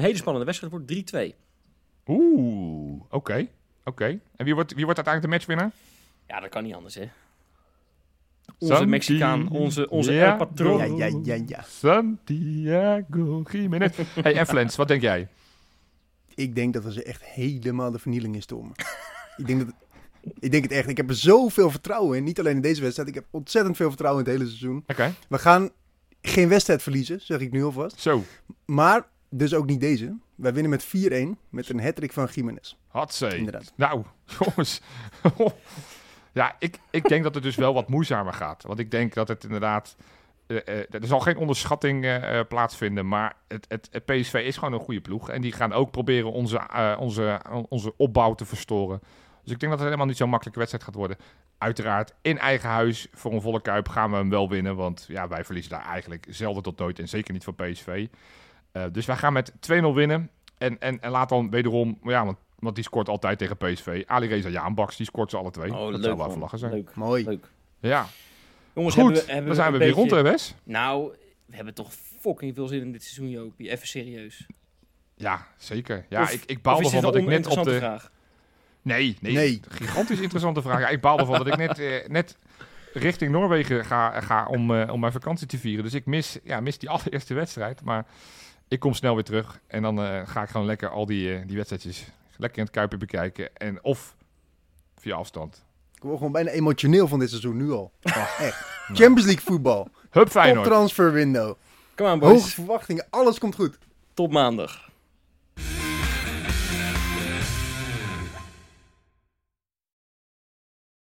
hele spannende wedstrijd wordt. 3-2. Oeh, oké. Oké. En wie wordt, wie wordt uiteindelijk de matchwinnaar? Ja, dat kan niet anders, hè. Onze Santi- Mexicaan, onze, onze Ja, El Patron. Ja, ja, ja, ja. Santiago Jiménez. hey, en Flens, wat denk jij? Ik denk dat we ze echt helemaal de vernieling instormen. ik, denk dat, ik denk het echt. Ik heb er zoveel vertrouwen in. Niet alleen in deze wedstrijd. Ik heb ontzettend veel vertrouwen in het hele seizoen. Oké, We gaan geen wedstrijd verliezen, zeg ik nu alvast. zo. Maar dus ook niet deze. Wij winnen met 4-1 met een hattrick van Jiménez. Hatsé. Inderdaad. Nou, jongens. Ja, ik, ik denk dat het dus wel wat moeizamer gaat. Want ik denk dat het inderdaad... eh, eh, er zal geen onderschatting eh, plaatsvinden, maar het, het, PSV is gewoon een goede ploeg. En die gaan ook proberen onze, onze, onze opbouw te verstoren. Dus ik denk dat het helemaal niet zo'n makkelijke wedstrijd gaat worden. Uiteraard, in eigen huis voor een volle kuip gaan we hem wel winnen. Want ja, wij verliezen daar eigenlijk zelden tot nooit. En zeker niet van PSV. Dus wij gaan met 2-0 winnen. En, en, en laat dan wederom... Ja, want, want die scoort altijd tegen PSV. Ali Reza Jaanbaks, die scoort ze alle twee. Oh, dat leuk, zou wel man. even lachen zijn. Leuk, Mooi. leuk. Ja, Jongens, goed. hebben we, hebben dan zijn we weer rond, beetje- hè Wes? Nou, we hebben toch fucking veel zin in dit seizoen, Jopie. Even serieus. Ja, zeker. Ja, Of- ik, ik baal ervan dat ik net op de... vraag? Nee, nee, Nee. Gigantisch interessante vraag. Ja, ik baal ervan dat ik net, eh, net richting Noorwegen ga, ga om, eh, om mijn vakantie te vieren. Dus ik mis, ja, mis die allereerste wedstrijd. Maar ik kom snel weer terug. En dan eh, ga ik gewoon lekker al die, eh, die wedstrijdjes lekker in het Kuipje bekijken. En of via afstand. Ik word gewoon bijna emotioneel van dit seizoen nu al. Ach, Echt. Champions League voetbal. Hup Top Feyenoord. transfer window. On, Hoge boys. verwachtingen. Alles komt goed. Tot maandag.